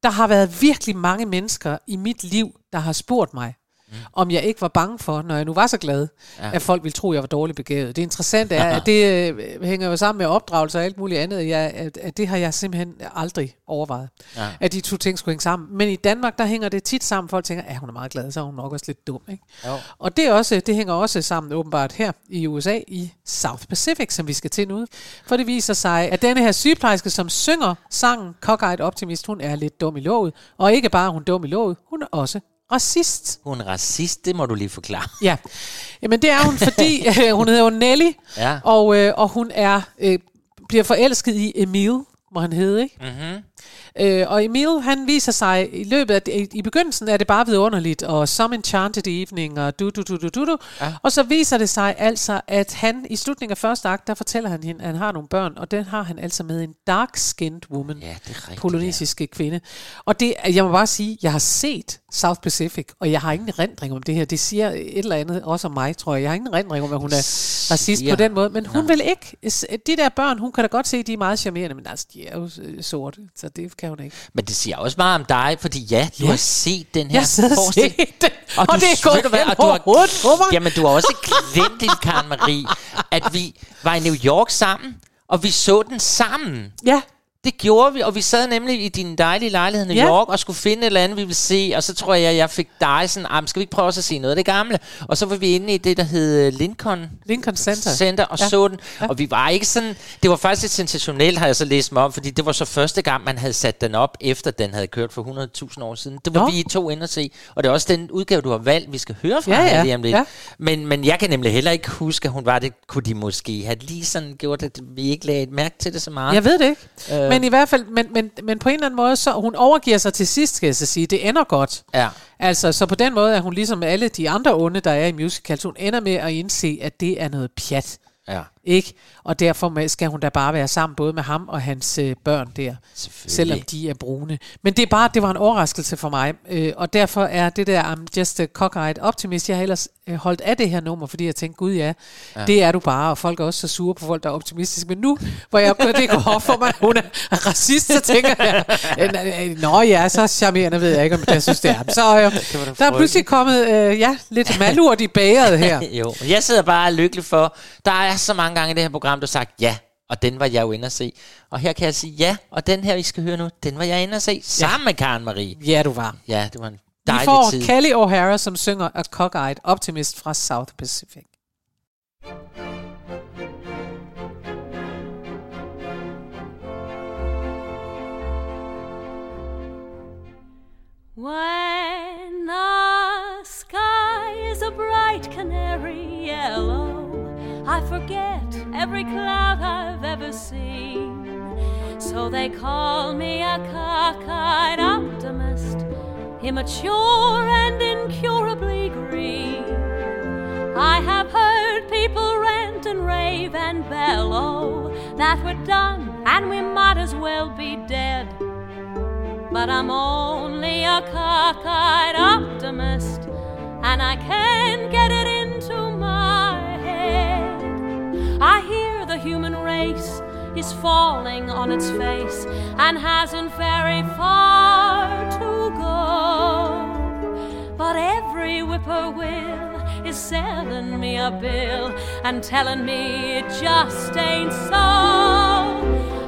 der har været virkelig mange mennesker i mit liv, der har spurgt mig, mm. om jeg ikke var bange for, når jeg nu var så glad, Ja. at folk ville tro, at jeg var dårligt begavet. Det interessante er, at det øh, hænger jo sammen med opdragelse og alt muligt andet. Jeg, at, at det har jeg simpelthen aldrig overvejet. Ja. At de to ting skulle hænge sammen. Men i Danmark, der hænger det tit sammen. Folk tænker, at hun er meget glad, så er hun nok også lidt dum. Ikke? Jo. Og det, også, det hænger også sammen åbenbart her i USA, i South Pacific, som vi skal til nu. For det viser sig, at denne her sygeplejerske, som synger sangen Cockeyed Optimist, hun er lidt dum i låget. Og ikke bare er hun dum i låget, hun er også racist. Hun er racist, det må du lige forklare. Ja, Jamen det er hun, fordi øh, hun hedder jo Nelly, Ja. og, øh, og hun er øh, bliver forelsket i Emil, må han hedde, ikke? Mm-hmm. Øh, og Emil, han viser sig i løbet af, i, i begyndelsen er det bare vidunderligt, og Some Enchanted Evening, og du, du, du, du, du, du. Ja. Og så viser det sig altså, at han i slutningen af første akt, der fortæller han hende, at han har nogle børn, og den har han altså med en dark-skinned woman, ja, det rigtigt, polynesiske kvinde. Og det, jeg må bare sige, jeg har set South Pacific, og jeg har ingen erindring om det her. Det siger et eller andet også om mig, tror jeg. Jeg har ingen erindring om, at hun er racist Siger- på den måde, men hun vil ikke. De der børn, hun kan da godt se, de er meget charmerende, men altså, de er jo sorte, så det kan hun ikke. Men det siger også meget om dig, fordi ja, du Ja. har set den her Jeg og forestilling. set den, og du, det er gået hvad, og du har. Jamen, du har også glemt, din Karen Marie, at vi var i New York sammen, Og vi så den sammen. Ja. Det gjorde vi, og vi sad nemlig i din dejlige lejlighed i New Ja. York og skulle finde et eller andet, vi ville se. Og så tror jeg, jeg fik dig sådan, "Am, skal vi ikke prøve også at se noget af det gamle? Og så var vi inde i det, der hed Lincoln Lincoln Center. Center og Ja. så den. Ja. Og vi var ikke sådan... Det var faktisk lidt sensationelt, har jeg så læst mig om, fordi det var så første gang, man havde sat den op, efter den havde kørt for 100.000 år siden. Det var Nå. Vi to inde og se. Og det er også den udgave, du har valgt, vi skal høre fra Ja, ja. lige om lidt. Ja. Men, men jeg kan nemlig heller ikke huske, at hun var det. Kunne de måske have lige sådan gjort, at vi ikke lagde et mærke til det så meget? Jeg ved det ikke. Øh. Men i hvert fald, men, men, men på en eller anden måde, så hun overgiver sig til sidst, skal jeg så sige. Det ender godt. Ja. Altså, så på den måde er hun ligesom alle de andre onde, der er i musicals. Hun ender med at indse, at det er noget pjat. Ja. Ikke? Og derfor skal hun da bare være sammen både med ham og hans øh, børn der. Selvom de er brune. Men det er bare, det var en overraskelse for mig. Øh, og derfor er det der, I'm just a cockeyed optimist, jeg har ellers øh, holdt af det her nummer, fordi jeg tænkte, gud ja, Ja. det er du bare, og folk er også så sure på folk, der er optimistiske. Men nu, hvor jeg det går op for mig, at hun er racist, så tænker jeg, øh, øh, nå ja, så charmerende ved jeg ikke, om jeg synes, det er. Så øh, der er pludselig kommet øh, ja, lidt malurt i bageret her. jo, jeg sidder bare lykkelig for, der er så mange gange i det her program, du har sagt ja, og den var jeg jo inde at se. Og her kan jeg sige ja, og den her, vi skal høre nu, den var jeg inde at se, sammen med Karen Marie. Ja, du var. Ja, det var en Vi dejlig får tid. Kelly O'Hara, som synger A Cockeyed Optimist fra South Pacific. When the sky is a bright canary yellow, I forget every cloud I've ever seen. So they call me a cockeyed optimist, immature and incurably green. I have heard people rant and rave and bellow that we're done and we might as well be dead. But I'm only a cockeyed optimist, and I can't get it the human race is falling on its face and hasn't very far to go. But every whippoorwill is selling me a bill and telling me it just ain't so.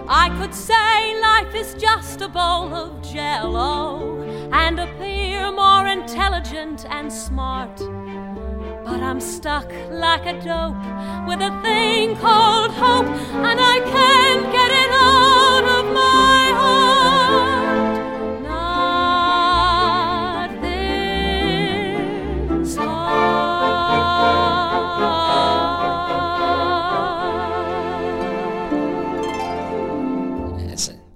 I could say life is just a bowl of jello and appear more intelligent and smart. But I'm stuck like a dope with a thing called hope, and I can't get it out of my heart.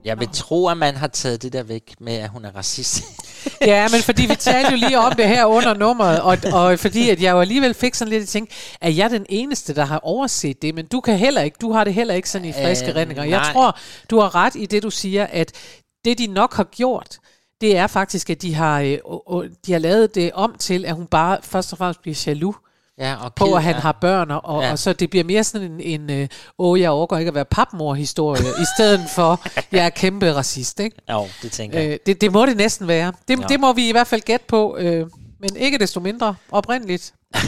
Jeg vil tro, at man har taget det der væk med, at hun er racist. Ja, men fordi vi talte jo lige om det her under nummeret, og, og fordi at jeg jo alligevel fik sådan lidt at tænke, at jeg er den eneste, der har overset det, men du kan heller ikke, du har det heller ikke sådan i friske Øh, rendinger. Jeg nej. tror, du har ret i det, du siger, at det de nok har gjort, det er faktisk, at de har, øh, å- de har lavet det om til, at hun bare først og fremmest bliver jaloux. Ja, og på, ked at han af- har børn, og, Ja. og så det bliver mere sådan en, en øh, åh, jeg overgår ikke at være papmor-historie, i stedet for, jeg er kæmpe racist, ikke? Jo, det tænker jeg. Øh, det, det må det næsten være. Det, Ja. ja. det må vi i hvert fald gætte på, øh, men ikke desto mindre oprindeligt.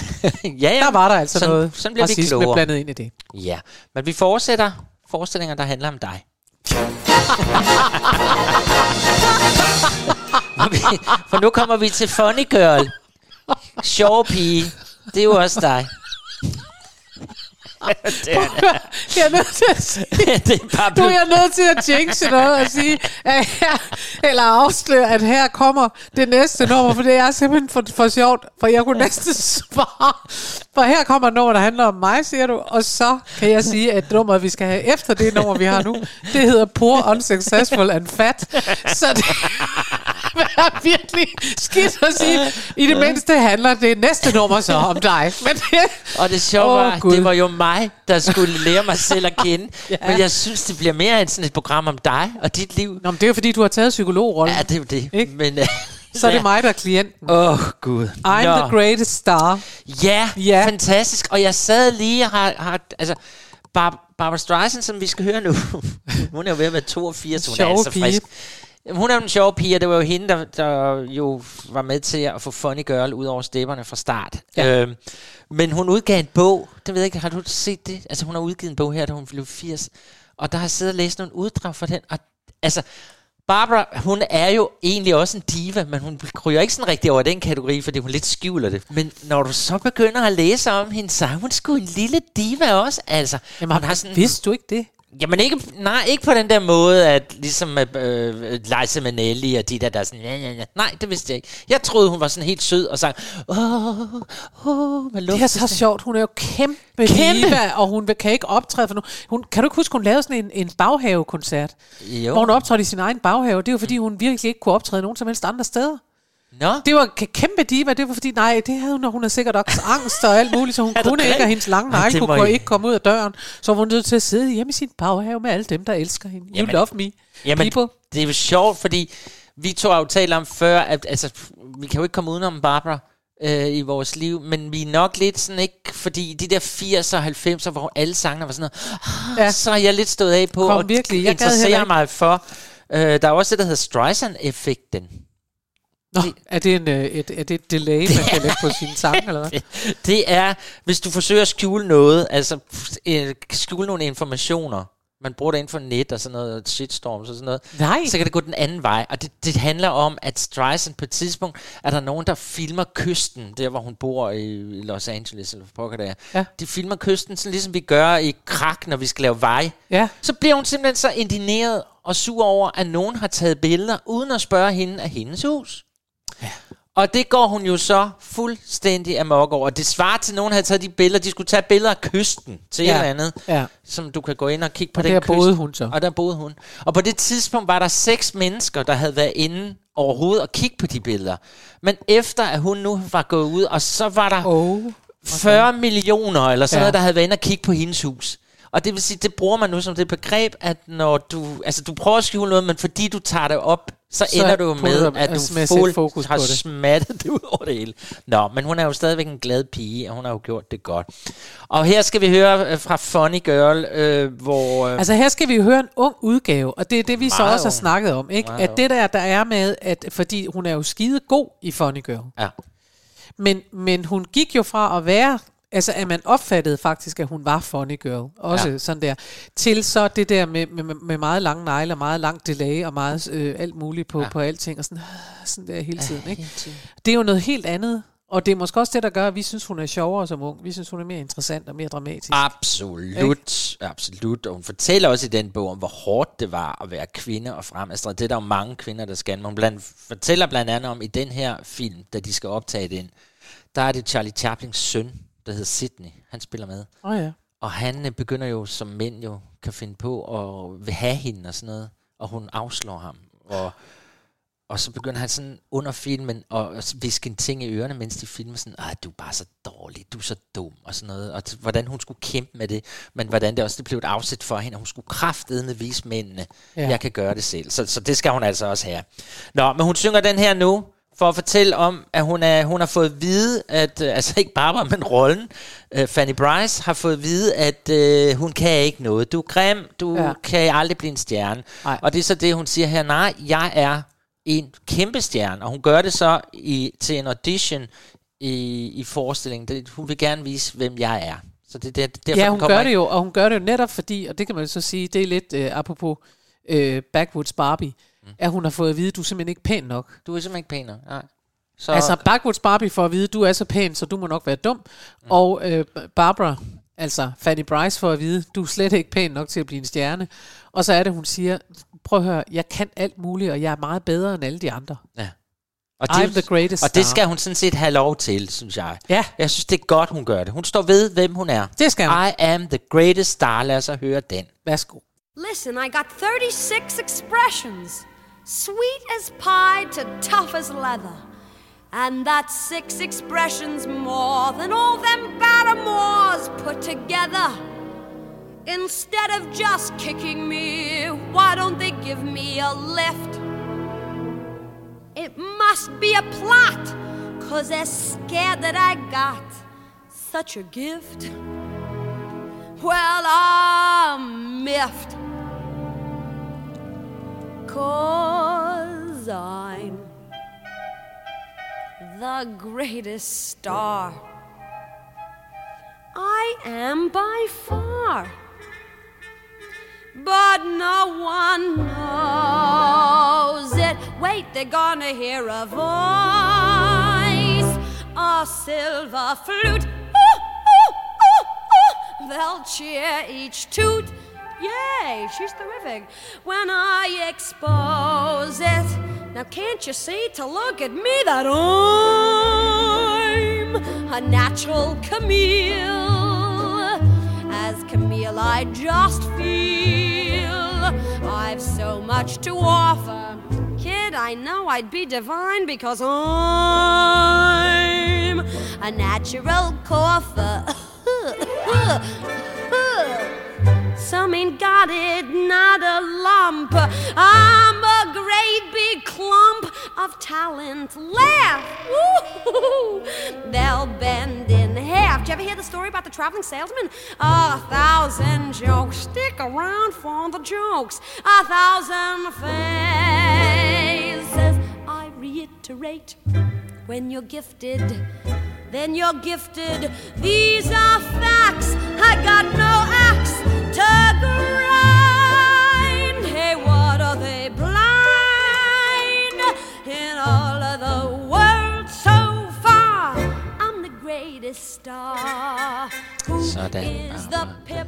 ja, ja. Der var der altså sådan, noget sådan bliver vi racisme klogere. blandet ind i det. Ja, men vi fortsætter forestillinger, der handler om dig. Vi- For nu kommer vi til Funny Girl. Sjov pige. Det er jo også dig. det er, Jeg er nødt til at sige, det er bare du blevet- er nødt til at jinxe noget og sige, at her, eller afsløre, at her kommer det næste nummer, for det er simpelthen for, for sjovt, for jeg kunne næsten svare. For her kommer et nummer, der handler om mig, siger du, og så kan jeg sige, at nummeret, vi skal have efter det nummer, vi har nu, det hedder Poor, Unsuccessful and Fat. Så det er virkelig skidt at sige. I det mindste handler det næste nummer så om dig. Men det, Og det sjove Åh, var, det var jo mig, der skulle lære mig selv at kende. Ja. ja. Men jeg synes, det bliver mere end sådan et program om dig og dit liv. Nå, men det er jo fordi, du har taget psykologrollen. Ja, det er jo det. Ikke? Men, uh, Så er det mig, der er klienten. Åh, oh, Gud. I'm Nå. the greatest star. Ja, Ja. ja, fantastisk. Og jeg sad lige og har... har altså, Bar- Barbara Streisand, som vi skal høre nu, hun er jo ved at være 82, hun er Sjove altså pige. frisk. Hun er jo en sjov pige, og det var jo hende, der, der jo var med til at få Funny Girl ud over stepperne fra start. Ja. Øhm, men hun udgav en bog, det ved jeg ikke, har du set det? Altså hun har udgivet en bog her, da hun blev 80, og der har jeg siddet og læst nogle uddrag for den, og altså, Barbara, hun er jo egentlig også en diva, men hun kryger ikke sådan rigtig over den kategori, fordi hun lidt skjuler det. Men når du så begynder at læse om hende, så er hun sgu en lille diva også. Altså, Jamen, hun har sådan, vidste du ikke det? Jamen ikke, nej, ikke på den der måde, at ligesom øh, Liza Minnelli og de der, der er sådan, ja, ja, ja. Nej, det vidste jeg ikke. Jeg troede, hun var sådan helt sød og sang, åh, åh, hvad Det er så sjovt. Hun er jo kæmpe, Kæmpe! diva, og hun kan ikke optræde for nu. Hun, kan du ikke huske, hun lavede sådan en, en baghavekoncert? Jo. Hvor hun optrådte i sin egen baghave. Det er jo fordi, hun virkelig ikke kunne optræde nogen som helst andre steder. Nå. Det var kæmpe diva. Det var fordi, nej, det havde hun, og hun havde sikkert også angst og alt muligt, så hun kunne ikke, og hendes lange negle kunne I- ikke komme ud af døren. Så var hun nødt til at sidde hjemme i sin baghave med alle dem, der elsker hende. You Jamen- love me, Jamen, people. det er jo sjovt, fordi vi to har jo talt om før, at altså, vi kan jo ikke komme udenom Barbara øh, i vores liv, men vi er nok lidt sådan ikke, fordi de der 80'er og 90'er, hvor alle sangene var sådan noget, ja. så er jeg lidt stået af på Kom at virkelig, jeg gad heller interessere ikke. mig for. Øh, der er også det, der hedder Streisand-effekten. Nå, er det, en, øh, et, er det et delay, man kan lægge på sin sang, eller hvad? Det, er, hvis du forsøger at skjule noget, altså øh, skjule nogle informationer, man bruger det inden for net og sådan noget, shitstorms og sådan noget, Nej. så kan det gå den anden vej. Og det, det handler om, at Streisand på et tidspunkt, er der nogen, der filmer kysten, der hvor hun bor i, i Los Angeles, eller hvor pokker det er. Ja. De filmer kysten, sådan ligesom vi gør i krak, når vi skal lave vej. Ja. Så bliver hun simpelthen så indineret og sur over, at nogen har taget billeder, uden at spørge hende af hendes hus. Og det går hun jo så fuldstændig amok over. Det svarer til, at nogen havde taget de billeder. De skulle tage billeder af kysten til Ja. et eller andet. Ja. Som du kan gå ind og kigge på Og den der kyst. boede hun så. Og der boede hun. Og på det tidspunkt var der seks mennesker, der havde været inde overhovedet og kigge på de billeder. Men efter at hun nu var gået ud, og så var der oh, 40 millioner eller sådan Ja. ja. noget, der havde været inde og kigge på hendes hus. Og det vil sige, det bruger man nu som det begreb, at når du, altså du prøver at skjule noget, men fordi du tager det op, så, Så ender du med, du- at altså du med at sætte fuld fokus har på det. smattet det ud over det hele. Nå, men hun er jo stadigvæk en glad pige, og hun har jo gjort det godt. Og her skal vi høre øh, fra Funny Girl, øh, hvor... Øh, Altså her skal vi høre en ung udgave, og det er det, vi så også har snakket om. Ikke? Meget At det der, der er med, at fordi hun er jo skide god i Funny Girl. Ja. Men, men hun gik jo fra at være, altså at man opfattede faktisk, at hun var Funny Girl, også Ja. sådan der, til så det der med, med, med meget lange negle, og meget lang delay, og meget øh, alt muligt på, Ja. på alting, og sådan, sådan der hele tiden. Ikke? hele tiden. Det er jo noget helt andet, og det er måske også det, der gør, at vi synes, hun er sjovere som ung. Vi synes, hun er mere interessant og mere dramatisk. Absolut, absolut. Og hun fortæller også i den bog om, hvor hårdt det var at være kvinde og fremadstræde. Det er der jo mange kvinder, der skal. Men hun blandt, fortæller blandt andet om i den her film, da de skal optage den, der er det Charlie Chaplins søn, der hedder Sidney. Han spiller med. Åh ja. Og han øh, begynder jo, som mænd jo kan finde på, at vil have hende og sådan noget. Og hun afslår ham. Og, og så begynder han sådan under filmen at viske en ting i ørerne, mens de filmer sådan, ah, du er bare så dårlig, du er så dum, og sådan noget. Og t- hvordan hun skulle kæmpe med det, men hvordan det også det blev et afsæt for hende, at hun skulle kraftedende vise mændene, ja. jeg kan gøre det selv. Så, så det skal hun altså også have. Nå, men hun synger den her nu, for at fortælle om, at hun, er, hun har fået at vide, at, øh, altså ikke Barbara, men rollen, øh, Fanny Bryce, har fået at vide, at øh, hun kan ikke noget. Du er grim, du Ja. kan aldrig blive en stjerne. Nej. Og det er så det, hun siger her, nej, jeg er en kæmpe stjerne, og hun gør det så i, til en audition i, i forestillingen. Det, hun vil gerne vise, hvem jeg er. Så det, det, derfor ja, hun gør det jo, og hun gør det jo netop fordi, og det kan man jo så sige, det er lidt øh, apropos øh, Backwoods Barbie, mm. at hun har fået at vide, at du er simpelthen ikke pæn nok. Du er simpelthen ikke pæn nok, nej. Så, Så... Altså Backwoods Barbie får at vide, at du er så pæn, så du må nok være dum. Mm. Og øh, Barbara, altså Fanny Bryce får at vide, at du er slet ikke pæn nok til at blive en stjerne. Og så er det, hun siger, prøv at høre, jeg kan alt muligt, og jeg er meget bedre end alle de andre. Ja. Og I'm the greatest Og det skal hun sådan set have lov til, synes jeg. Ja. Jeg synes, det er godt, hun gør det. Hun står ved, hvem hun er. Det skal hun. I am the greatest star. Lad os så høre den. Værsgo. Listen, I got 36 expressions. Sweet as pie to tough as leather. And that's six expressions more than all them Barrymores put together. Instead of just kicking me, why don't they give me a lift? It must be a plot, cause they're scared that I got such a gift. Well, I'm miffed. Cause I'm the greatest star. I am by far. but no one knows it. Wait, they're gonna hear a voice, a silver flute. Ooh, ooh, ooh. They'll cheer each toot. Yay, she's terrific. When I expose it, now can't you see to look at me that I'm a natural Camille? As Camille, I just feel I've so much to offer. Kid, I know I'd be divine because I'm a natural cougher. Some ain't got it, not a lump. I'm a great big clump of talent. Laugh! Woo! They'll bend in half. Did you ever hear the story about the traveling salesman? A thousand jokes. Stick around for the jokes. A thousand faces. I reiterate when you're gifted, then you're gifted. These are facts. I got no axe to grind. Hey, what are they blind? In all of the world so far, I'm the greatest star. Who Sådan, is the pip?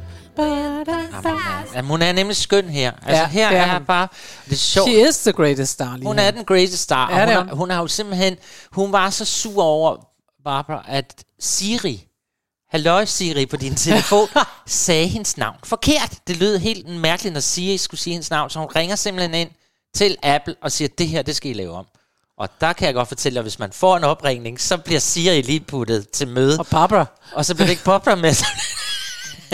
Jamen, hun er nemlig skøn her. Altså Ja, her er er, hun. bare... Det er sjovt. She is the greatest star lige Hun her. er den greatest star. Ja, er hun, hun. har, hun har jo simpelthen... Hun var så sur over, Barbara, at Siri... Halløj Siri på din telefon, sagde hendes navn forkert. Det lød helt mærkeligt, når Siri skulle sige hendes navn, så hun ringer simpelthen ind til Apple og siger, det her, det skal I lave om. Og der kan jeg godt fortælle dig, hvis man får en opringning, så bliver Siri lige puttet til møde. Og Barbara. Og så bliver det ikke Barbara med.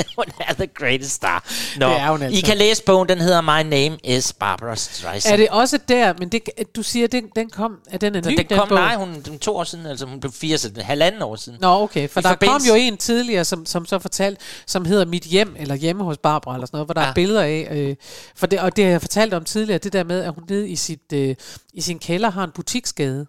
hun er the greatest star. Nå, Det er hun altså. I kan læse bogen, den hedder My Name is Barbara Streisand. Er det også der, men det, du siger, den, den kom, at den er ny, den kom, bog? nej, hun, den to år siden, altså hun blev 80, altså halvanden år siden. Nå, okay, for I der kom forbindelse- jo en tidligere, som, som så fortalte, som hedder Mit Hjem, eller Hjemme hos Barbara, eller sådan noget, hvor der ja. Ja. er billeder af, øh, for det, og det har jeg fortalt om tidligere, det der med, at hun nede i, sit, øh, i sin kælder har en butiksgade.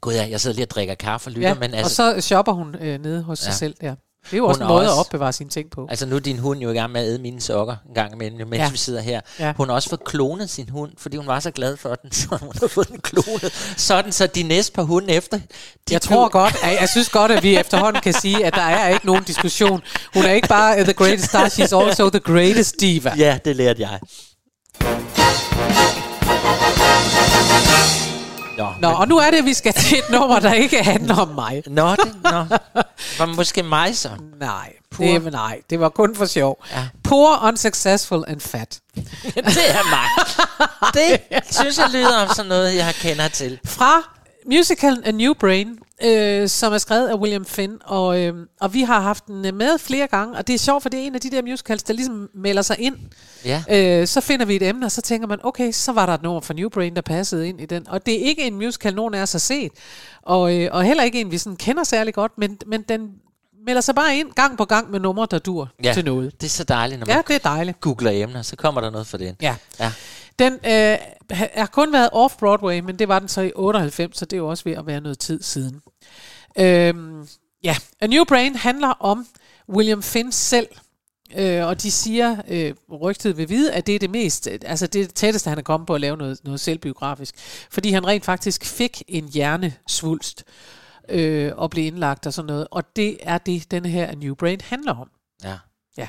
Gud ja, jeg sidder lige og drikker kaffe og lytter, Ja, men og altså, så shopper hun øh, nede hos sig Ja. selv der. Det er jo Hun også en måde at også- opbevare sine ting på. altså nu er din hund jo i gang med at æde mine sokker en gang imellem, mens Ja. vi sidder her. Ja. Hun har også fået klonet sin hund, fordi hun var så glad for den, så hun har fået den klonet. Sådan så de næste par hunde efter... De Jeg tror godt, at, jeg synes godt, at vi efterhånden kan sige, at der er ikke nogen diskussion. Hun er ikke bare the greatest star, she's also the greatest diva. Ja, det lærte jeg. Nå, Nå, og nu er det, at vi skal til et nummer, der ikke handler om mig. Nå, det, nå. Var måske mig så? Nej, Poor. det, nej, det var kun for sjov. Ja. Poor, unsuccessful and fat. det er mig. Det synes jeg lyder om sådan noget, jeg kender til. Fra musicalen A New Brain, øh, som er skrevet af William Finn, og, øh, og vi har haft den med flere gange, og det er sjovt, for det er en af de der musicals, der ligesom melder sig ind. Ja. Øh, så finder vi et emne, og så tænker man, okay, så var der et nummer fra New Brain, der passede ind i den. Og det er ikke en musical, nogen af os har set, og, øh, og heller ikke en, vi sådan kender særlig godt, men, men den melder sig bare ind gang på gang med numre, der dur Ja, til noget. det er så dejligt, når Ja, man det er dejligt. googler emner, så kommer der noget for den. Ja. ja. Den øh, ha- har kun været off-Broadway, men det var den så i 98, så det er jo også ved at være noget tid siden. Øhm, ja, A New Brain handler om William Finn selv, øh, og de siger, øh, rygtet vil vide, at det er det mest, altså det det tætteste, han er kommet på at lave noget, noget selvbiografisk, fordi han rent faktisk fik en hjernesvulst øh, og blev indlagt og sådan noget, og det er det, denne her New Brain handler om. Ja. Ja.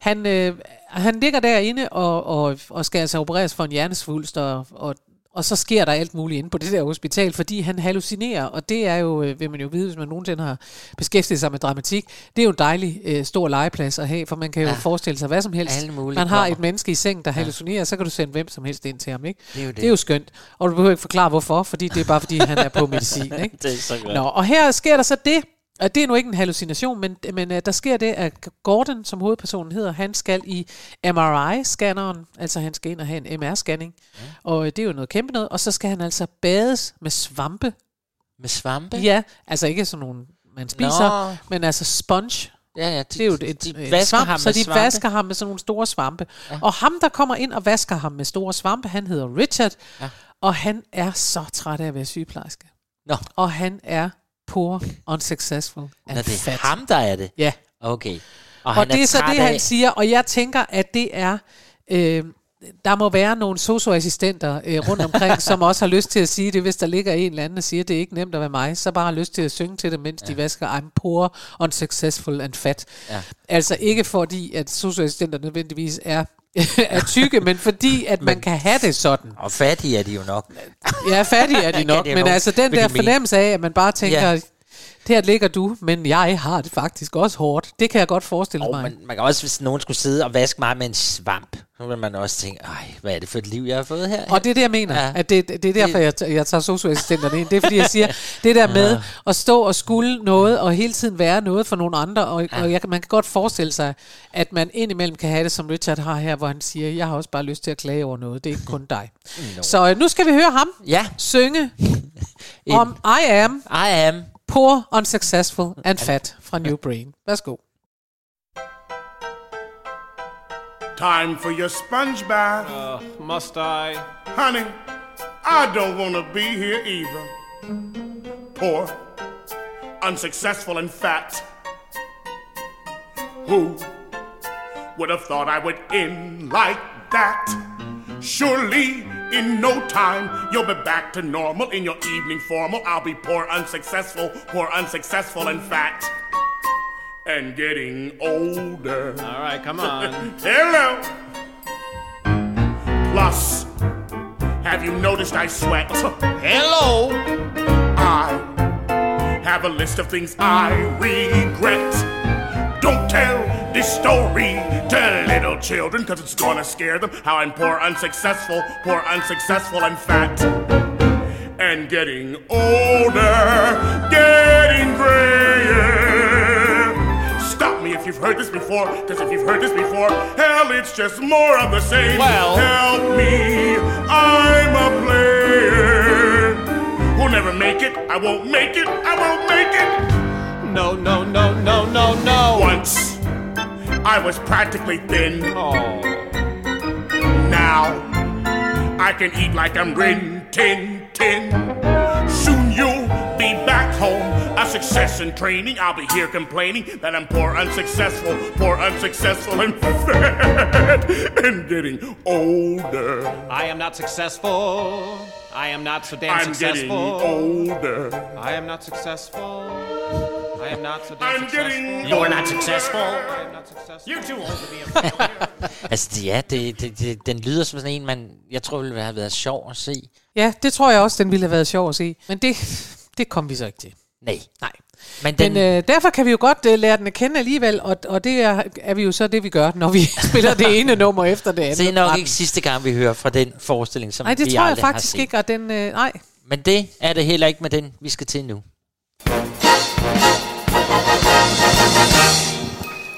Han, øh, han ligger derinde og, og, og skal altså opereres for en hjernesvulst, og, og, og så sker der alt muligt inde på det der hospital, fordi han hallucinerer, og det er jo, øh, vil man jo vide, hvis man nogensinde har beskæftiget sig med dramatik, det er jo en dejlig øh, stor legeplads at have, for man kan jo Ja. forestille sig hvad som helst. Man har kommer. et menneske i seng, der hallucinerer, så kan du sende hvem som helst ind til ham, ikke? Det er jo det. det er jo skønt. Og du behøver ikke forklare hvorfor, fordi det er bare fordi, han er på medicin, ikke? Det er så godt. Nå, og her sker der så det, og det er nu ikke en hallucination, men, men uh, der sker det, at Gordon, som hovedpersonen hedder, han skal i MRI-scanneren, altså han skal ind og have en MR-scanning, ja. og øh, det er jo noget kæmpe noget, og så skal han altså bades med svampe. Med svampe? Ja, altså ikke sådan nogle, man spiser, Nå. men altså sponge. Ja, ja, de, det er jo et, de vasker svamp, ham så de svampe. vasker ham med sådan nogle store svampe. Ja. Og ham, der kommer ind og vasker ham med store svampe, han hedder Richard, Ja. og han er så træt af at være sygeplejerske. Nå. Og han er poor, unsuccessful and Nå, det er fat. ham, der er det? Ja. Okay. Og Og, han det er så det, han af- siger, og jeg tænker, at det er... Øh, der må være nogle socioassistenter øh, rundt omkring, som også har lyst til at sige det, hvis der ligger en eller anden og siger, det er ikke nemt at være mig, så bare har lyst til at synge til det, mens ja. de vasker, I'm poor, unsuccessful and fat. Ja. Altså ikke fordi, at socioassistenter nødvendigvis er, er tykke, men fordi, at man kan have det sådan. Og fattige er de jo nok. Ja, fattige er de nok, men nok. altså den der fornemmelse af, at man bare tænker, Ja. Der ligger du, men jeg har det faktisk også hårdt. Det kan jeg godt forestille Og mig. man, man kan også, hvis nogen skulle sidde og vaske mig med en svamp, så vil man også tænke, ej, hvad er det for et liv, jeg har fået her? Og det er det, jeg mener. Ja. At det, det er derfor, jeg, jeg tager socioassistenterne ind. Det er fordi, jeg siger, det der med at stå og skulle noget, og hele tiden være noget for nogle andre, og, Ja. og jeg, man kan godt forestille sig, at man indimellem kan have det, som Richard har her, hvor han siger, jeg har også bare lyst til at klage over noget. Det er ikke kun dig. No. Så øh, nu skal vi høre ham Ja. synge om I am, I am poor, unsuccessful and fat fra New Brain. Værsgo. Time for your sponge bath. Uh, must I? Honey, I don't want to be here either. Poor, unsuccessful, and fat. Who would have thought I would end like that? Surely, in no time, you'll be back to normal in your evening formal. I'll be poor, unsuccessful, poor, unsuccessful, and fat. And getting older. All right, come on. Hello. Plus, have you noticed I sweat? Hello. I have a list of things I regret. Don't tell this story to little children, because it's gonna scare them how I'm poor, unsuccessful, poor, unsuccessful, and fat. And getting older, getting grayer. Stop me if you've heard this before, because if you've heard this before, hell, it's just more of the same. Well- help me, I'm a player. Who'll never make it, I won't make it, I won't make it. No, no, no, no, no, no. Once, I was practically thin. Oh. Now, I can eat like I'm Rin Tin Tin. Soon you'll be back home. A success in training. I'll be here complaining that I'm poor, unsuccessful, poor, unsuccessful, and fat, and getting older. I am not successful. I am not so damn I'm getting successful. older. I am not successful. I am not so damn I'm successful. getting You are not successful. You're too old to be a failure. Altså, ja, det, det, det, den lyder som sådan en, man, jeg tror, ville have været sjov at se. Ja, det tror jeg også, den ville have været sjov at se. Men det, det kom vi så ikke til. Nej. Nej. Men den, Men øh, derfor kan vi jo godt øh, lære den at kende alligevel, og, og det er, er vi jo så det, vi gør, når vi spiller det ene nummer efter det andet. det er nok ikke sidste gang, vi hører fra den forestilling, som Nej, det vi tror jeg aldrig har faktisk set. ikke, og den, øh, nej. Men det er det heller ikke med den, vi skal til nu.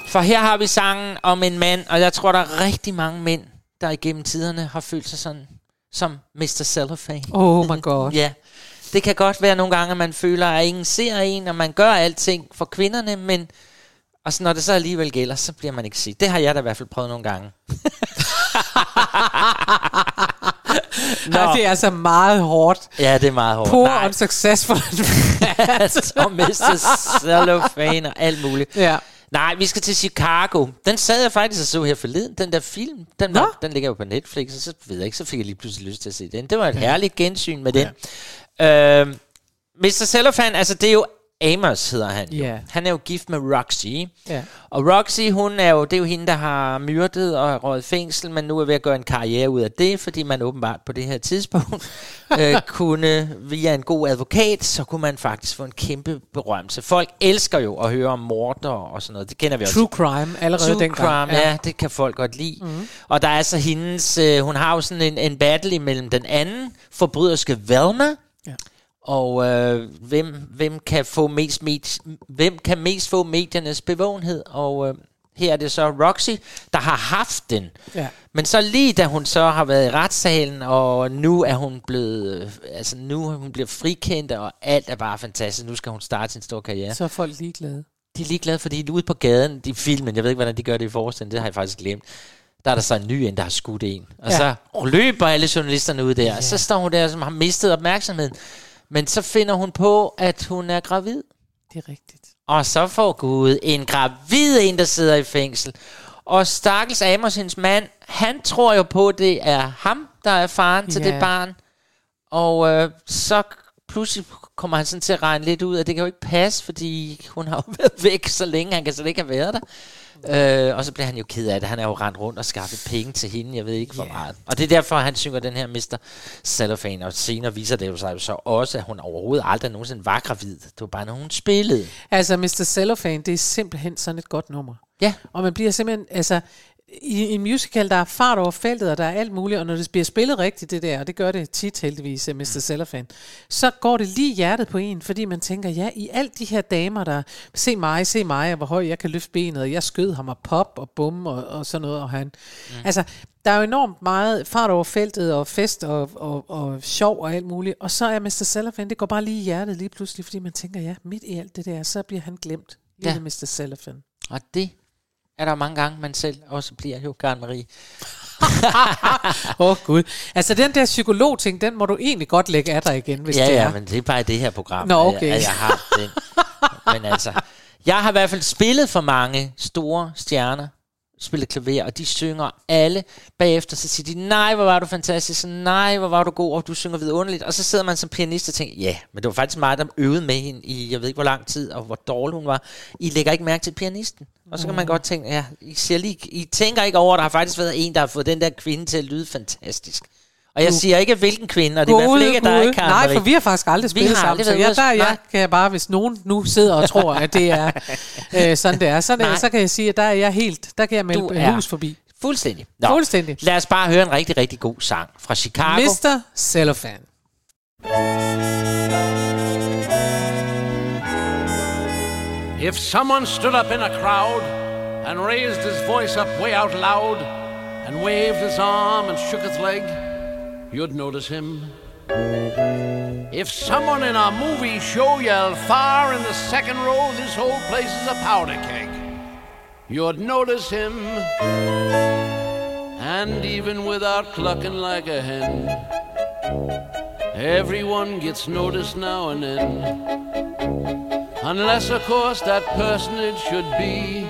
For her har vi sangen om en mand, og jeg tror, der er rigtig mange mænd, der igennem tiderne har følt sig sådan, som Mr. Cellophane. Oh my god. ja, det kan godt være nogle gange, at man føler, at ingen ser en, og man gør alting for kvinderne, men og så når det så alligevel gælder, så bliver man ikke set. Det har jeg da i hvert fald prøvet nogle gange. Nej, det er altså meget hårdt. Ja, det er meget hårdt. Poor unsuccessful. som Mr. Cellophane og alt muligt. Ja. Nej, vi skal til Chicago. Den sad jeg faktisk og så her forleden, den der film. Den, var, den ligger jo på Netflix, og så ved jeg ikke, så fik jeg lige pludselig lyst til at se den. Det var et herligt gensyn med den. Ja. Øh, Mr. Cellophane, altså det er jo Amos hedder han jo. Ja. Han er jo gift med Roxy. Ja. Og Roxy, hun er jo, det er jo hende, der har myrdet og røget fængsel, men nu er ved at gøre en karriere ud af det, fordi man åbenbart på det her tidspunkt øh, kunne, via en god advokat, så kunne man faktisk få en kæmpe berømmelse. Folk elsker jo at høre om morder og sådan noget. Det kender vi også. True crime allerede True dengang. crime, ja. ja, det kan folk godt lide. Mm-hmm. Og der er så hendes, øh, hun har jo sådan en, en battle imellem den anden forbryderske Velma, Ja. Og øh, hvem, hvem, kan få mest med, hvem kan mest få mediernes bevågenhed? Og øh, her er det så Roxy, der har haft den. Ja. Men så lige da hun så har været i retssalen, og nu er hun blevet, øh, altså nu er hun blevet frikendt, og alt er bare fantastisk. Nu skal hun starte sin store karriere. Så er folk ligeglade. De er ligeglade, fordi ude på gaden, de filmen, jeg ved ikke, hvordan de gør det i forestillingen, det har jeg faktisk glemt. Der er der så en ny en, der har skudt en. Og ja. så løber alle journalisterne ud der, ja. og så står hun der, som har mistet opmærksomheden. Men så finder hun på, at hun er gravid. Det er rigtigt. Og så får Gud en gravid en, der sidder i fængsel. Og stakkels Amos, hendes mand, han tror jo på, at det er ham, der er faren til Ja. det barn. Og øh, så pludselig kommer han sådan til at regne lidt ud, at det kan jo ikke passe, fordi hun har jo været væk så længe, han kan slet ikke have været der. Øh, og så bliver han jo ked af det. Han er jo rendt rundt og skaffet penge til hende, jeg ved ikke hvor yeah. meget. Og det er derfor, han synger den her Mr. Cellophane, og senere viser det jo sig jo så også, at hun overhovedet aldrig nogensinde var gravid. Det var bare, når hun spillede. Altså, Mr. Cellophane, det er simpelthen sådan et godt nummer. Ja. Og man bliver simpelthen, altså, i en musical, der er fart over feltet, og der er alt muligt, og når det bliver spillet rigtigt, det der, og det gør det tit heldigvis, Mr. Cellophane, så går det lige hjertet på en, fordi man tænker, ja, i alt de her damer, der, se mig, se mig, og hvor høj jeg kan løfte benet, og jeg skød ham, og pop, og bum, og, og sådan noget, og han, mm. altså, der er jo enormt meget fart over feltet, og fest, og, og, og sjov, og alt muligt, og så er Mr. Cellophane, det går bare lige i hjertet lige pludselig, fordi man tænker, ja, midt i alt det der, så bliver han glemt, lille Ja. Mr. Cellophane. Og det er der mange gange, man selv også bliver jo, Karen Marie. Åh oh, gud. Altså den der psykolog-ting, den må du egentlig godt lægge af dig igen, hvis ja, det ja, er. men det er bare i det her program, Nå, at jeg- okay. at jeg har den. Men altså, jeg har i hvert fald spillet for mange store stjerner, spillet klaver, og de synger alle bagefter, så siger de, nej, hvor var du fantastisk, nej, hvor var du god, og du synger vidunderligt, og så sidder man som pianist og tænker, ja, men det var faktisk mig, der øvede med hende i, jeg ved ikke hvor lang tid, og hvor dårlig hun var. I lægger ikke mærke til pianisten. Og så kan man Mm. godt tænke, ja, I, ser lige, I tænker ikke over, at der har faktisk været en, der har fået den der kvinde til at lyde fantastisk. Og jeg siger ikke, hvilken kvinde, og det er i hvert fald ikke dig. Karen Nej, for vi har faktisk aldrig Vi spillet har sammen. aldrig Så ja, ude at- der jeg, kan jeg bare, hvis nogen nu sidder og tror, at det er øh, sådan det er, så, Nej. så kan jeg sige, at der er jeg helt, der kan jeg melde Du er hus forbi. Fuldstændig. Nå, Fuldstændig. Lad os bare høre en rigtig, rigtig god sang fra Chicago. Mr. Cellophane. If someone stood up in a crowd and raised his voice up way out loud and waved his arm and shook his leg, you'd notice him. If someone in a movie show yelled far in the second row, this whole place is a powder keg, you'd notice him. And even without clucking like a hen, everyone gets noticed now and then. Unless, of course, that personage should be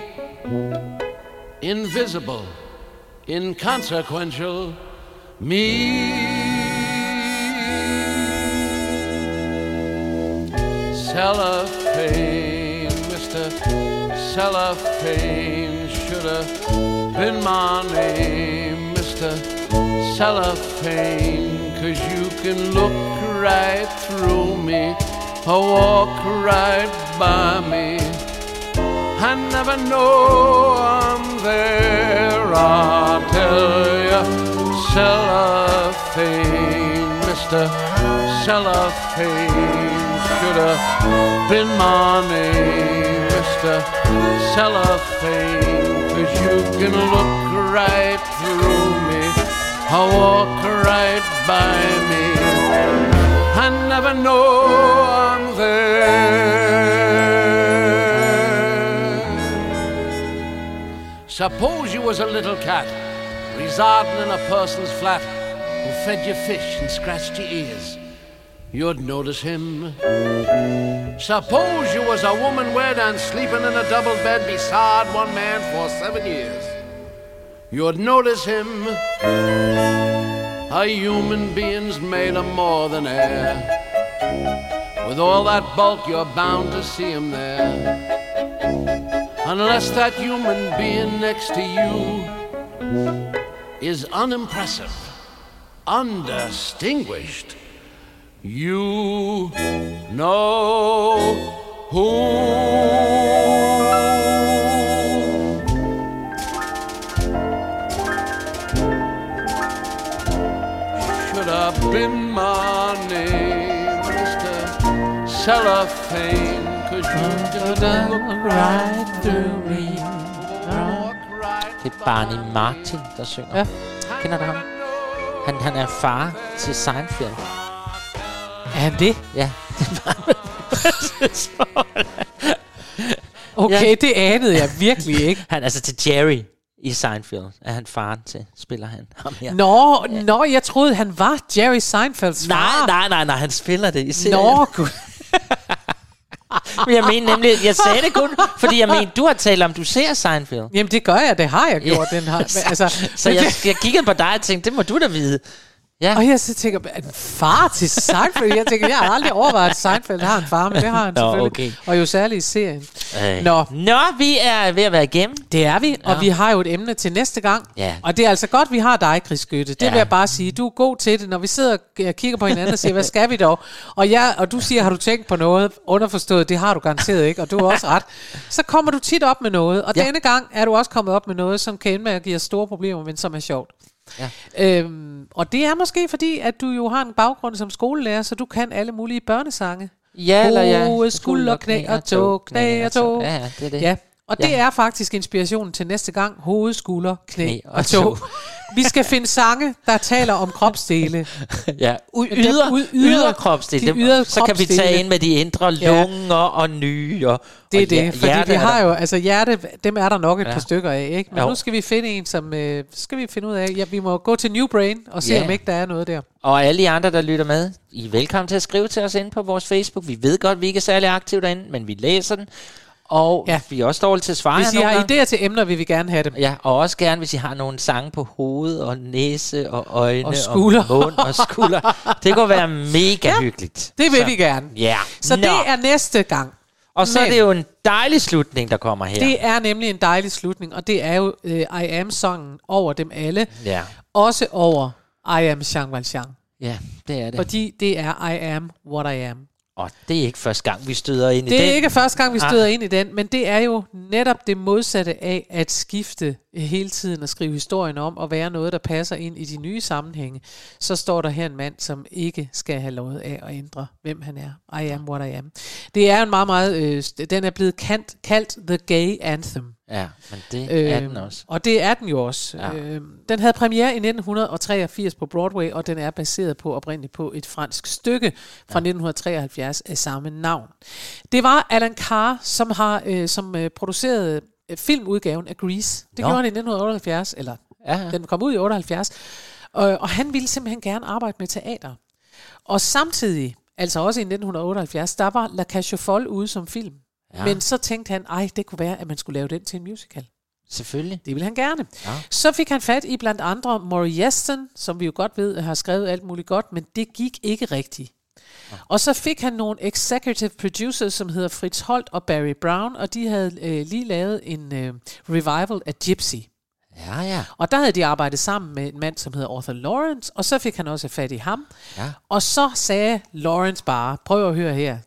invisible, inconsequential, me. Cellophane, Mr. Cellophane should have been my name, Mr. Cellophane, cause you can look right through me or walk right by me. I never know I'm there, I'll tell you. Cellophane, Mr. Cellophane should have been my name, Mr. Cellophane, cause you can look right through me or walk right by me. I never know I'm there. Suppose you was a little cat residing in a person's flat who fed you fish and scratched your ears. You'd notice him. Suppose you was a woman wed and sleeping in a double bed beside one man for seven years. You'd notice him. A human being's made of more than air. With all that bulk, you're bound to see him there. Unless that human being next to you is unimpressive, undistinguished, you know who. Should have been my name, Mr. Cellophane, cause you can look right through me. Det er Barney Martin, der synger. Ja. Kender du ham? Han, han er far til Seinfeld. Er han det? Ja. Okay, Ja. det anede jeg virkelig ikke. Han altså til Jerry i Seinfeld er han faren til, spiller han ham her. Nå, nå, jeg troede, han var Jerry Seinfelds Nej, far. nej, nej, nej, han spiller det i serien. Nå, gud. Men jeg mener nemlig, jeg sagde det kun, fordi jeg mener, du har talt om, du ser Seinfeld. Jamen det gør jeg, det har jeg gjort. Den har, men altså, så jeg, jeg kiggede på dig og tænkte, det må du da vide. Ja. Og jeg så tænker, er en far til Seinfeld? Jeg tænker, jeg har aldrig overvejet, at Seinfeld har en far, men det har han Nå, selvfølgelig. okay. Og jo særligt i serien. Øh. Nå. Nå, vi er ved at være igennem. Det er vi, og vi har jo et emne til næste gang. Ja. Og det er altså godt, vi har dig, Chris Skytte. Det Ja. vil jeg bare sige. Du er god til det, når vi sidder og kigger på hinanden og siger, hvad skal vi dog? Og, jeg, og du siger, har du tænkt på noget? Underforstået, det har du garanteret ikke, og du har også ret. Så kommer du tit op med noget, og Ja. denne gang er du også kommet op med noget, som kan ende med at give os store problemer, men som er sjovt. Ja. Øhm, og det er måske fordi, at du jo har en baggrund som skolelærer, så du kan alle mulige børnesange. Ja, eller ja. Hoved, skulder, knæ og tog, knæ og tog. Ja, ja, det er det. Ja, og det Ja. er faktisk inspirationen til næste gang. Hoved, skulder, knæ, Knæ og og tog. Vi skal finde sange, der taler om kropsdele. Ja, u- yder, yder, yder- yder kropsdel. de ydre så kan vi tage kropsdele. ind med de indre Ja. lunger og nyrer. Det er og det, fordi vi har jo, altså hjerte, dem er der nok et Ja. par stykker af, ikke? Men Jo. nu skal vi finde en, som, øh, skal vi finde ud af, ja, vi må gå til New Brain og se, Ja. om ikke der er noget der. Og alle de andre, der lytter med, I er velkommen til at skrive til os ind på vores Facebook. Vi ved godt, vi ikke er særlig aktive derinde, men vi læser den. Og ja. vi er også dårlige til at svare Hvis I har gange. idéer til emner, vil vi gerne have dem. Ja, og også gerne, hvis I har nogle sange på hoved og næse og øjne Og skulder. og mund og skulder. Det kunne være mega ja, hyggeligt. Det vil så, vi gerne. Ja. Så Nå. det er næste gang. Og så Men- er det jo en dejlig slutning, der kommer her. Det er nemlig en dejlig slutning, og det er jo uh, I Am-sangen over dem alle. Ja. Også over I Am Jean Valjean. Ja, det er det. Fordi det er I Am What I Am. Og det er ikke første gang, vi støder ind i Det den. er ikke første gang, vi Ah. støder ind i den, men det er jo netop det modsatte af at skifte hele tiden og skrive historien om og være noget, der passer ind i de nye sammenhænge. Så står der her en mand, som ikke skal have lov af at ændre, hvem han er. I am what I am. Det er en meget, meget... Øh, den er blevet kaldt, kaldt The Gay Anthem. Ja, men det er den også. Og det er den jo også. Ja. Øhm, den havde premiere i 1983 på Broadway, og den er baseret på oprindeligt på et fransk stykke fra ja. 1973 af samme navn. Det var Alan Carr, som har øh, som øh, produceret øh, filmudgaven af Grease. Det Nå. gjorde han i 1978, eller Ja, ja. den kom ud i 78. Og, og han ville simpelthen gerne arbejde med teater. Og samtidig, altså også i 1978, der var La Cage aux Folles ude som film. Ja. Men så tænkte han, ej, det kunne være, at man skulle lave den til en musical. Selvfølgelig. Det ville han gerne. Ja. Så fik han fat i blandt andre Maury Yeston, som vi jo godt ved har skrevet alt muligt godt, men det gik ikke rigtigt. Og så fik han nogle executive producers, som hedder Fritz Holt og Barry Brown, og de havde øh, lige lavet en øh, revival af Gypsy. Ja, ja. Og der havde de arbejdet sammen med en mand, som hedder Arthur Lawrence, og så fik han også fat i ham. Ja. Og så sagde Lawrence bare, prøv at høre her,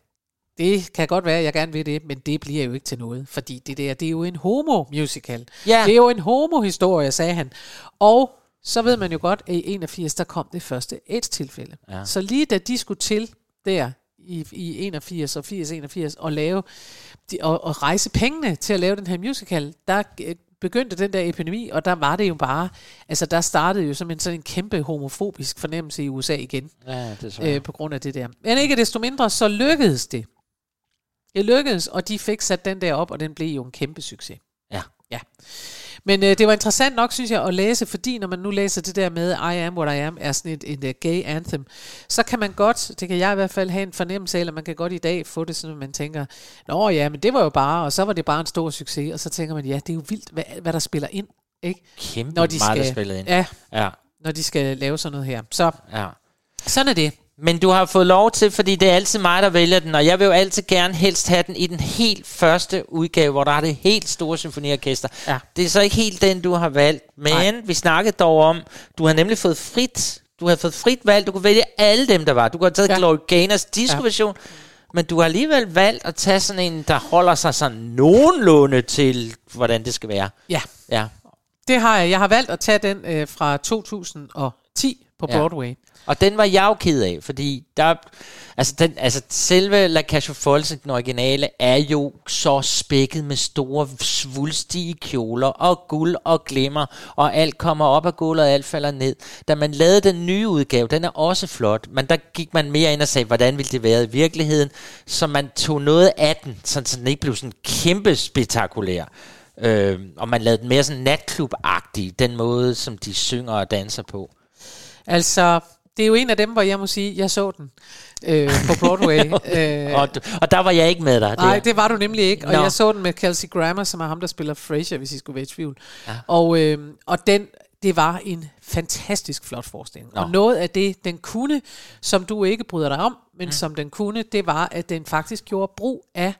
det kan godt være, at jeg gerne vil det, men det bliver jo ikke til noget, fordi det der, det er jo en homo-musical. Ja. Det er jo en homo-historie, sagde han. Og så ved man jo godt, at i 81, der kom det første AIDS-tilfælde. Ja. Så lige da de skulle til der i, i 81 og 80-81 og lave de, og, og rejse pengene til at lave den her musical, der øh, begyndte den der epidemi, og der var det jo bare, altså der startede jo som en sådan en kæmpe homofobisk fornemmelse i USA igen, Ja, det øh, på grund af det der. Men ikke desto mindre, så lykkedes det. Det lykkedes, og de fik sat den der op, og den blev jo en kæmpe succes. Ja. Ja. Men øh, det var interessant nok, synes jeg, at læse, fordi når man nu læser det der med I am what I am, er sådan et, et, et gay anthem, så kan man godt, det kan jeg i hvert fald have en fornemmelse af, eller man kan godt i dag få det sådan, at man tænker, nå ja, men det var jo bare, og så var det bare en stor succes, og så tænker man, ja, det er jo vildt, hvad, hvad der spiller ind, ikke? Kæmpe når de meget, der skal, spillede ind. Ja, Ja. når de skal lave sådan noget her. Så Ja. sådan er det. Men du har fået lov til, fordi det er altid mig, der vælger den, og jeg vil jo altid gerne helst have den i den helt første udgave, hvor der er det helt store symfoniorkester. Ja. Det er så ikke helt den, du har valgt, men Nej. vi snakkede dog om, du har nemlig fået frit, du har fået frit valg, du kunne vælge alle dem, der var. Du kunne have taget ja. Ja. Glory Gaynors disco-version, men du har alligevel valgt at tage sådan en, der holder sig sådan nogenlunde til, hvordan det skal være. Ja. Ja. Det har jeg. Jeg har valgt at tage den øh, fra 2010 på Ja. Og den var jeg jo ked af, fordi der, altså, den, altså selve La Cache Folse, Folles, den originale, er jo så spækket med store, svulstige kjoler og guld og glimmer, og alt kommer op af gulvet, og alt falder ned. Da man lavede den nye udgave, den er også flot, men der gik man mere ind og sagde, hvordan ville det være i virkeligheden, så man tog noget af den, sådan, så den ikke blev sådan kæmpe spektakulær. Øh, og man lavede den mere sådan natklub den måde, som de synger og danser på. Altså, det er jo en af dem, hvor jeg må sige, jeg så den øh, på Broadway. øh, og, og der var jeg ikke med dig. Nej, det var du nemlig ikke. Og Nå. jeg så den med Kelsey Grammer, som er ham, der spiller Frasier, hvis I skulle være i tvivl. Ja. Og, øh, og den, det var en fantastisk flot forestilling. Nå. Og noget af det, den kunne, som du ikke bryder dig om, men mm. som den kunne, det var, at den faktisk gjorde brug af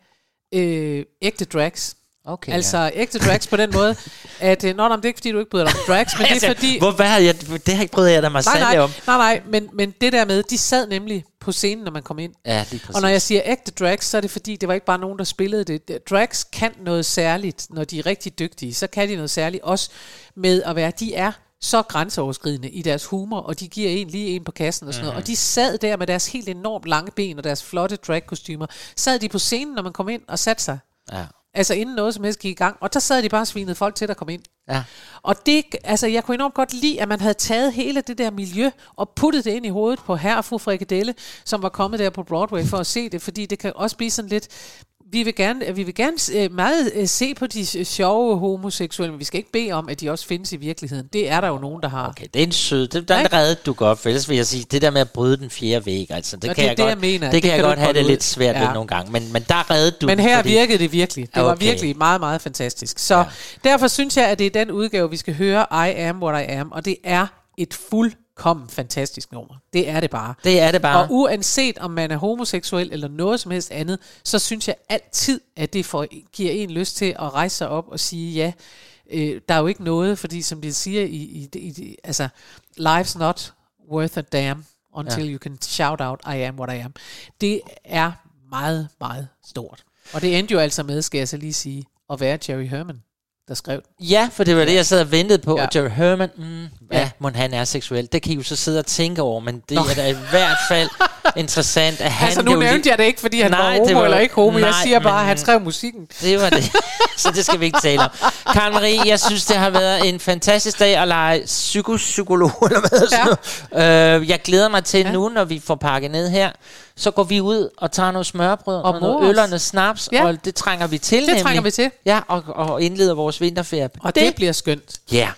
øh, ægte drags. Okay, altså ja. ægte drags på den måde, at, øh, nå, men det er ikke, fordi du ikke bryder dig om drags, men det er Altså, fordi... Hvorfor har jeg, det har ikke bryder jeg mig Nej, nej, om. nej, nej, men, men det der med, de sad nemlig på scenen, når man kom ind. Ja, lige præcis. Og når jeg siger ægte drags, så er det fordi, det var ikke bare nogen, der spillede det. Drags kan noget særligt, når de er rigtig dygtige. Så kan de noget særligt også med at være, de er så grænseoverskridende i deres humor, og de giver en lige en på kassen og sådan noget. Mhm. Og de sad der med deres helt enormt lange ben og deres flotte dragkostymer. Sad de på scenen, når man kom ind og satte sig. Ja. Altså inden noget som helst gik i gang. Og der sad de bare og svinede folk til, der kom ind. Ja. Og det, altså jeg kunne enormt godt lide, at man havde taget hele det der miljø og puttet det ind i hovedet på herre og fru Frikadelle, som var kommet der på Broadway for at se det, fordi det kan også blive sådan lidt, vi vil gerne, vi vil gerne øh, meget øh, se på de øh, sjove homoseksuelle, men vi skal ikke bede om, at de også findes i virkeligheden. Det er der jo nogen, der har. Okay, det er en sød. Det, den reddede du godt, for ellers vil jeg sige, det der med at bryde den fjerde væg, altså, det Nå, kan det jeg det, godt, jeg mener. det Det kan jeg du godt have det ud. lidt svært ved Ja. nogle gange, men, men der reddede du Men her fordi- virkede det virkelig. Det var Okay. virkelig meget, meget fantastisk. Så ja. derfor synes jeg, at det er den udgave, vi skal høre, I Am What I Am, og det er et fuldkommen fantastisk nummer. Det er det bare. Det er det bare. Og uanset om man er homoseksuel eller noget som helst andet, så synes jeg altid, at det får, giver en lyst til at rejse sig op og sige, ja, øh, der er jo ikke noget, fordi som de siger i, i, i, i altså, life's not worth a damn until Ja. you can shout out, I am what I am. Det er meget, meget stort. Og det endte jo altså med, skal jeg så lige sige, at være Jerry Herman, der skrev den. Ja, for det var det, jeg sad og ventede på. Ja. Ja. Og Jerry Herman, mm, ja, Ja. må han er seksuel. Det kan I jo så sidde og tænke over, men det Nå. er da i hvert fald interessant, at han altså, nu nævnte lige- jeg det ikke, fordi han Nej, var det homo var- eller ikke homo. jeg nej, siger bare, at han skrev musikken. Det var det. Så det skal vi ikke tale om. Karen Marie, jeg synes, det har været en fantastisk dag at lege psykopsykolog. Eller hvad sådan noget. øh, jeg glæder mig til ja. nu, når vi får pakket ned her. Så går vi ud og tager noget smørbrød og, Og og noget øl og noget snaps, Ja. og det trænger vi til Det nemlig. trænger vi til. Ja, og, og indleder vores vinterferie. Og det, det bliver skønt. Ja.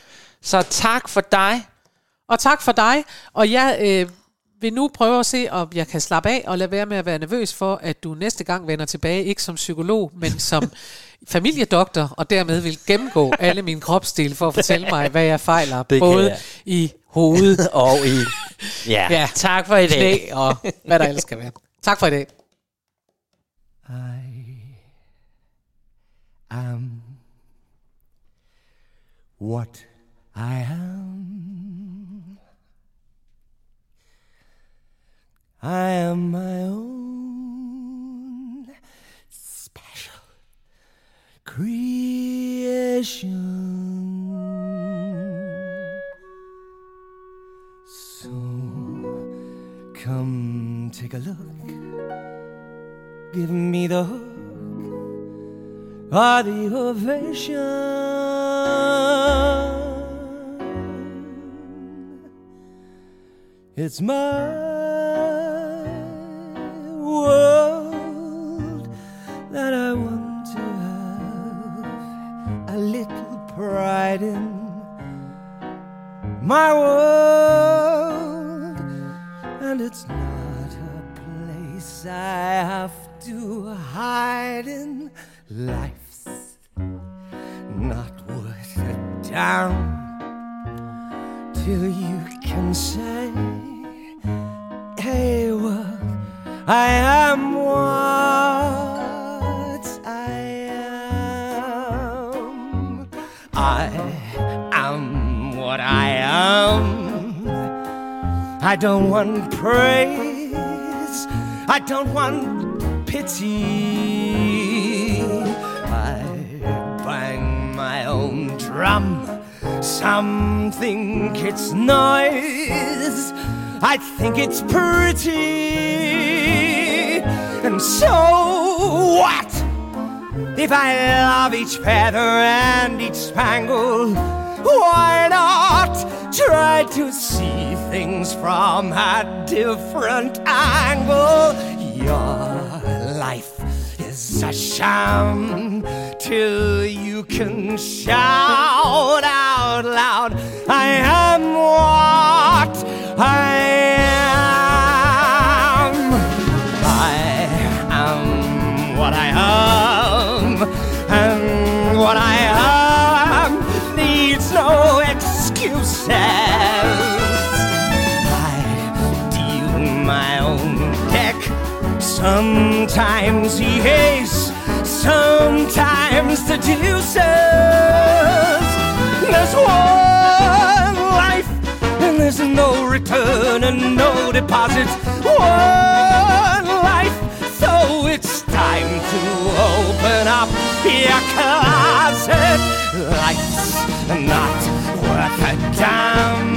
Så tak for dig. Og tak for dig. Og jeg øh, vil nu prøve at se, om jeg kan slappe af og lade være med at være nervøs for, at du næste gang vender tilbage, ikke som psykolog, men som familiedoktor, og dermed vil gennemgå alle mine kropsdele for at fortælle mig, hvad jeg fejler, Det både jeg. i hovedet og i ja. ja, tak for i dag. knæ og hvad der ellers skal være. Tak for i dag. am what I am. I am my own special creation. Come take a look. Give me the hook or the ovation. It's my world that I want to have a little pride in. My world, and it's not a place I have to hide in. Life's not worth a damn till you can say, Hey, world, I am what I am. I I don't want praise. I don't want pity. I bang my own drum. Some think it's noise. I think it's pretty. And so what? If I love each feather and each spangle, why not try to see things from a different angle? Your life is a sham till you can shout out loud, I am what I I Sometimes he hates, sometimes seduces. There's one life, and there's no return and no deposits. One life, so it's time to open up your closet. Life's not worth a damn.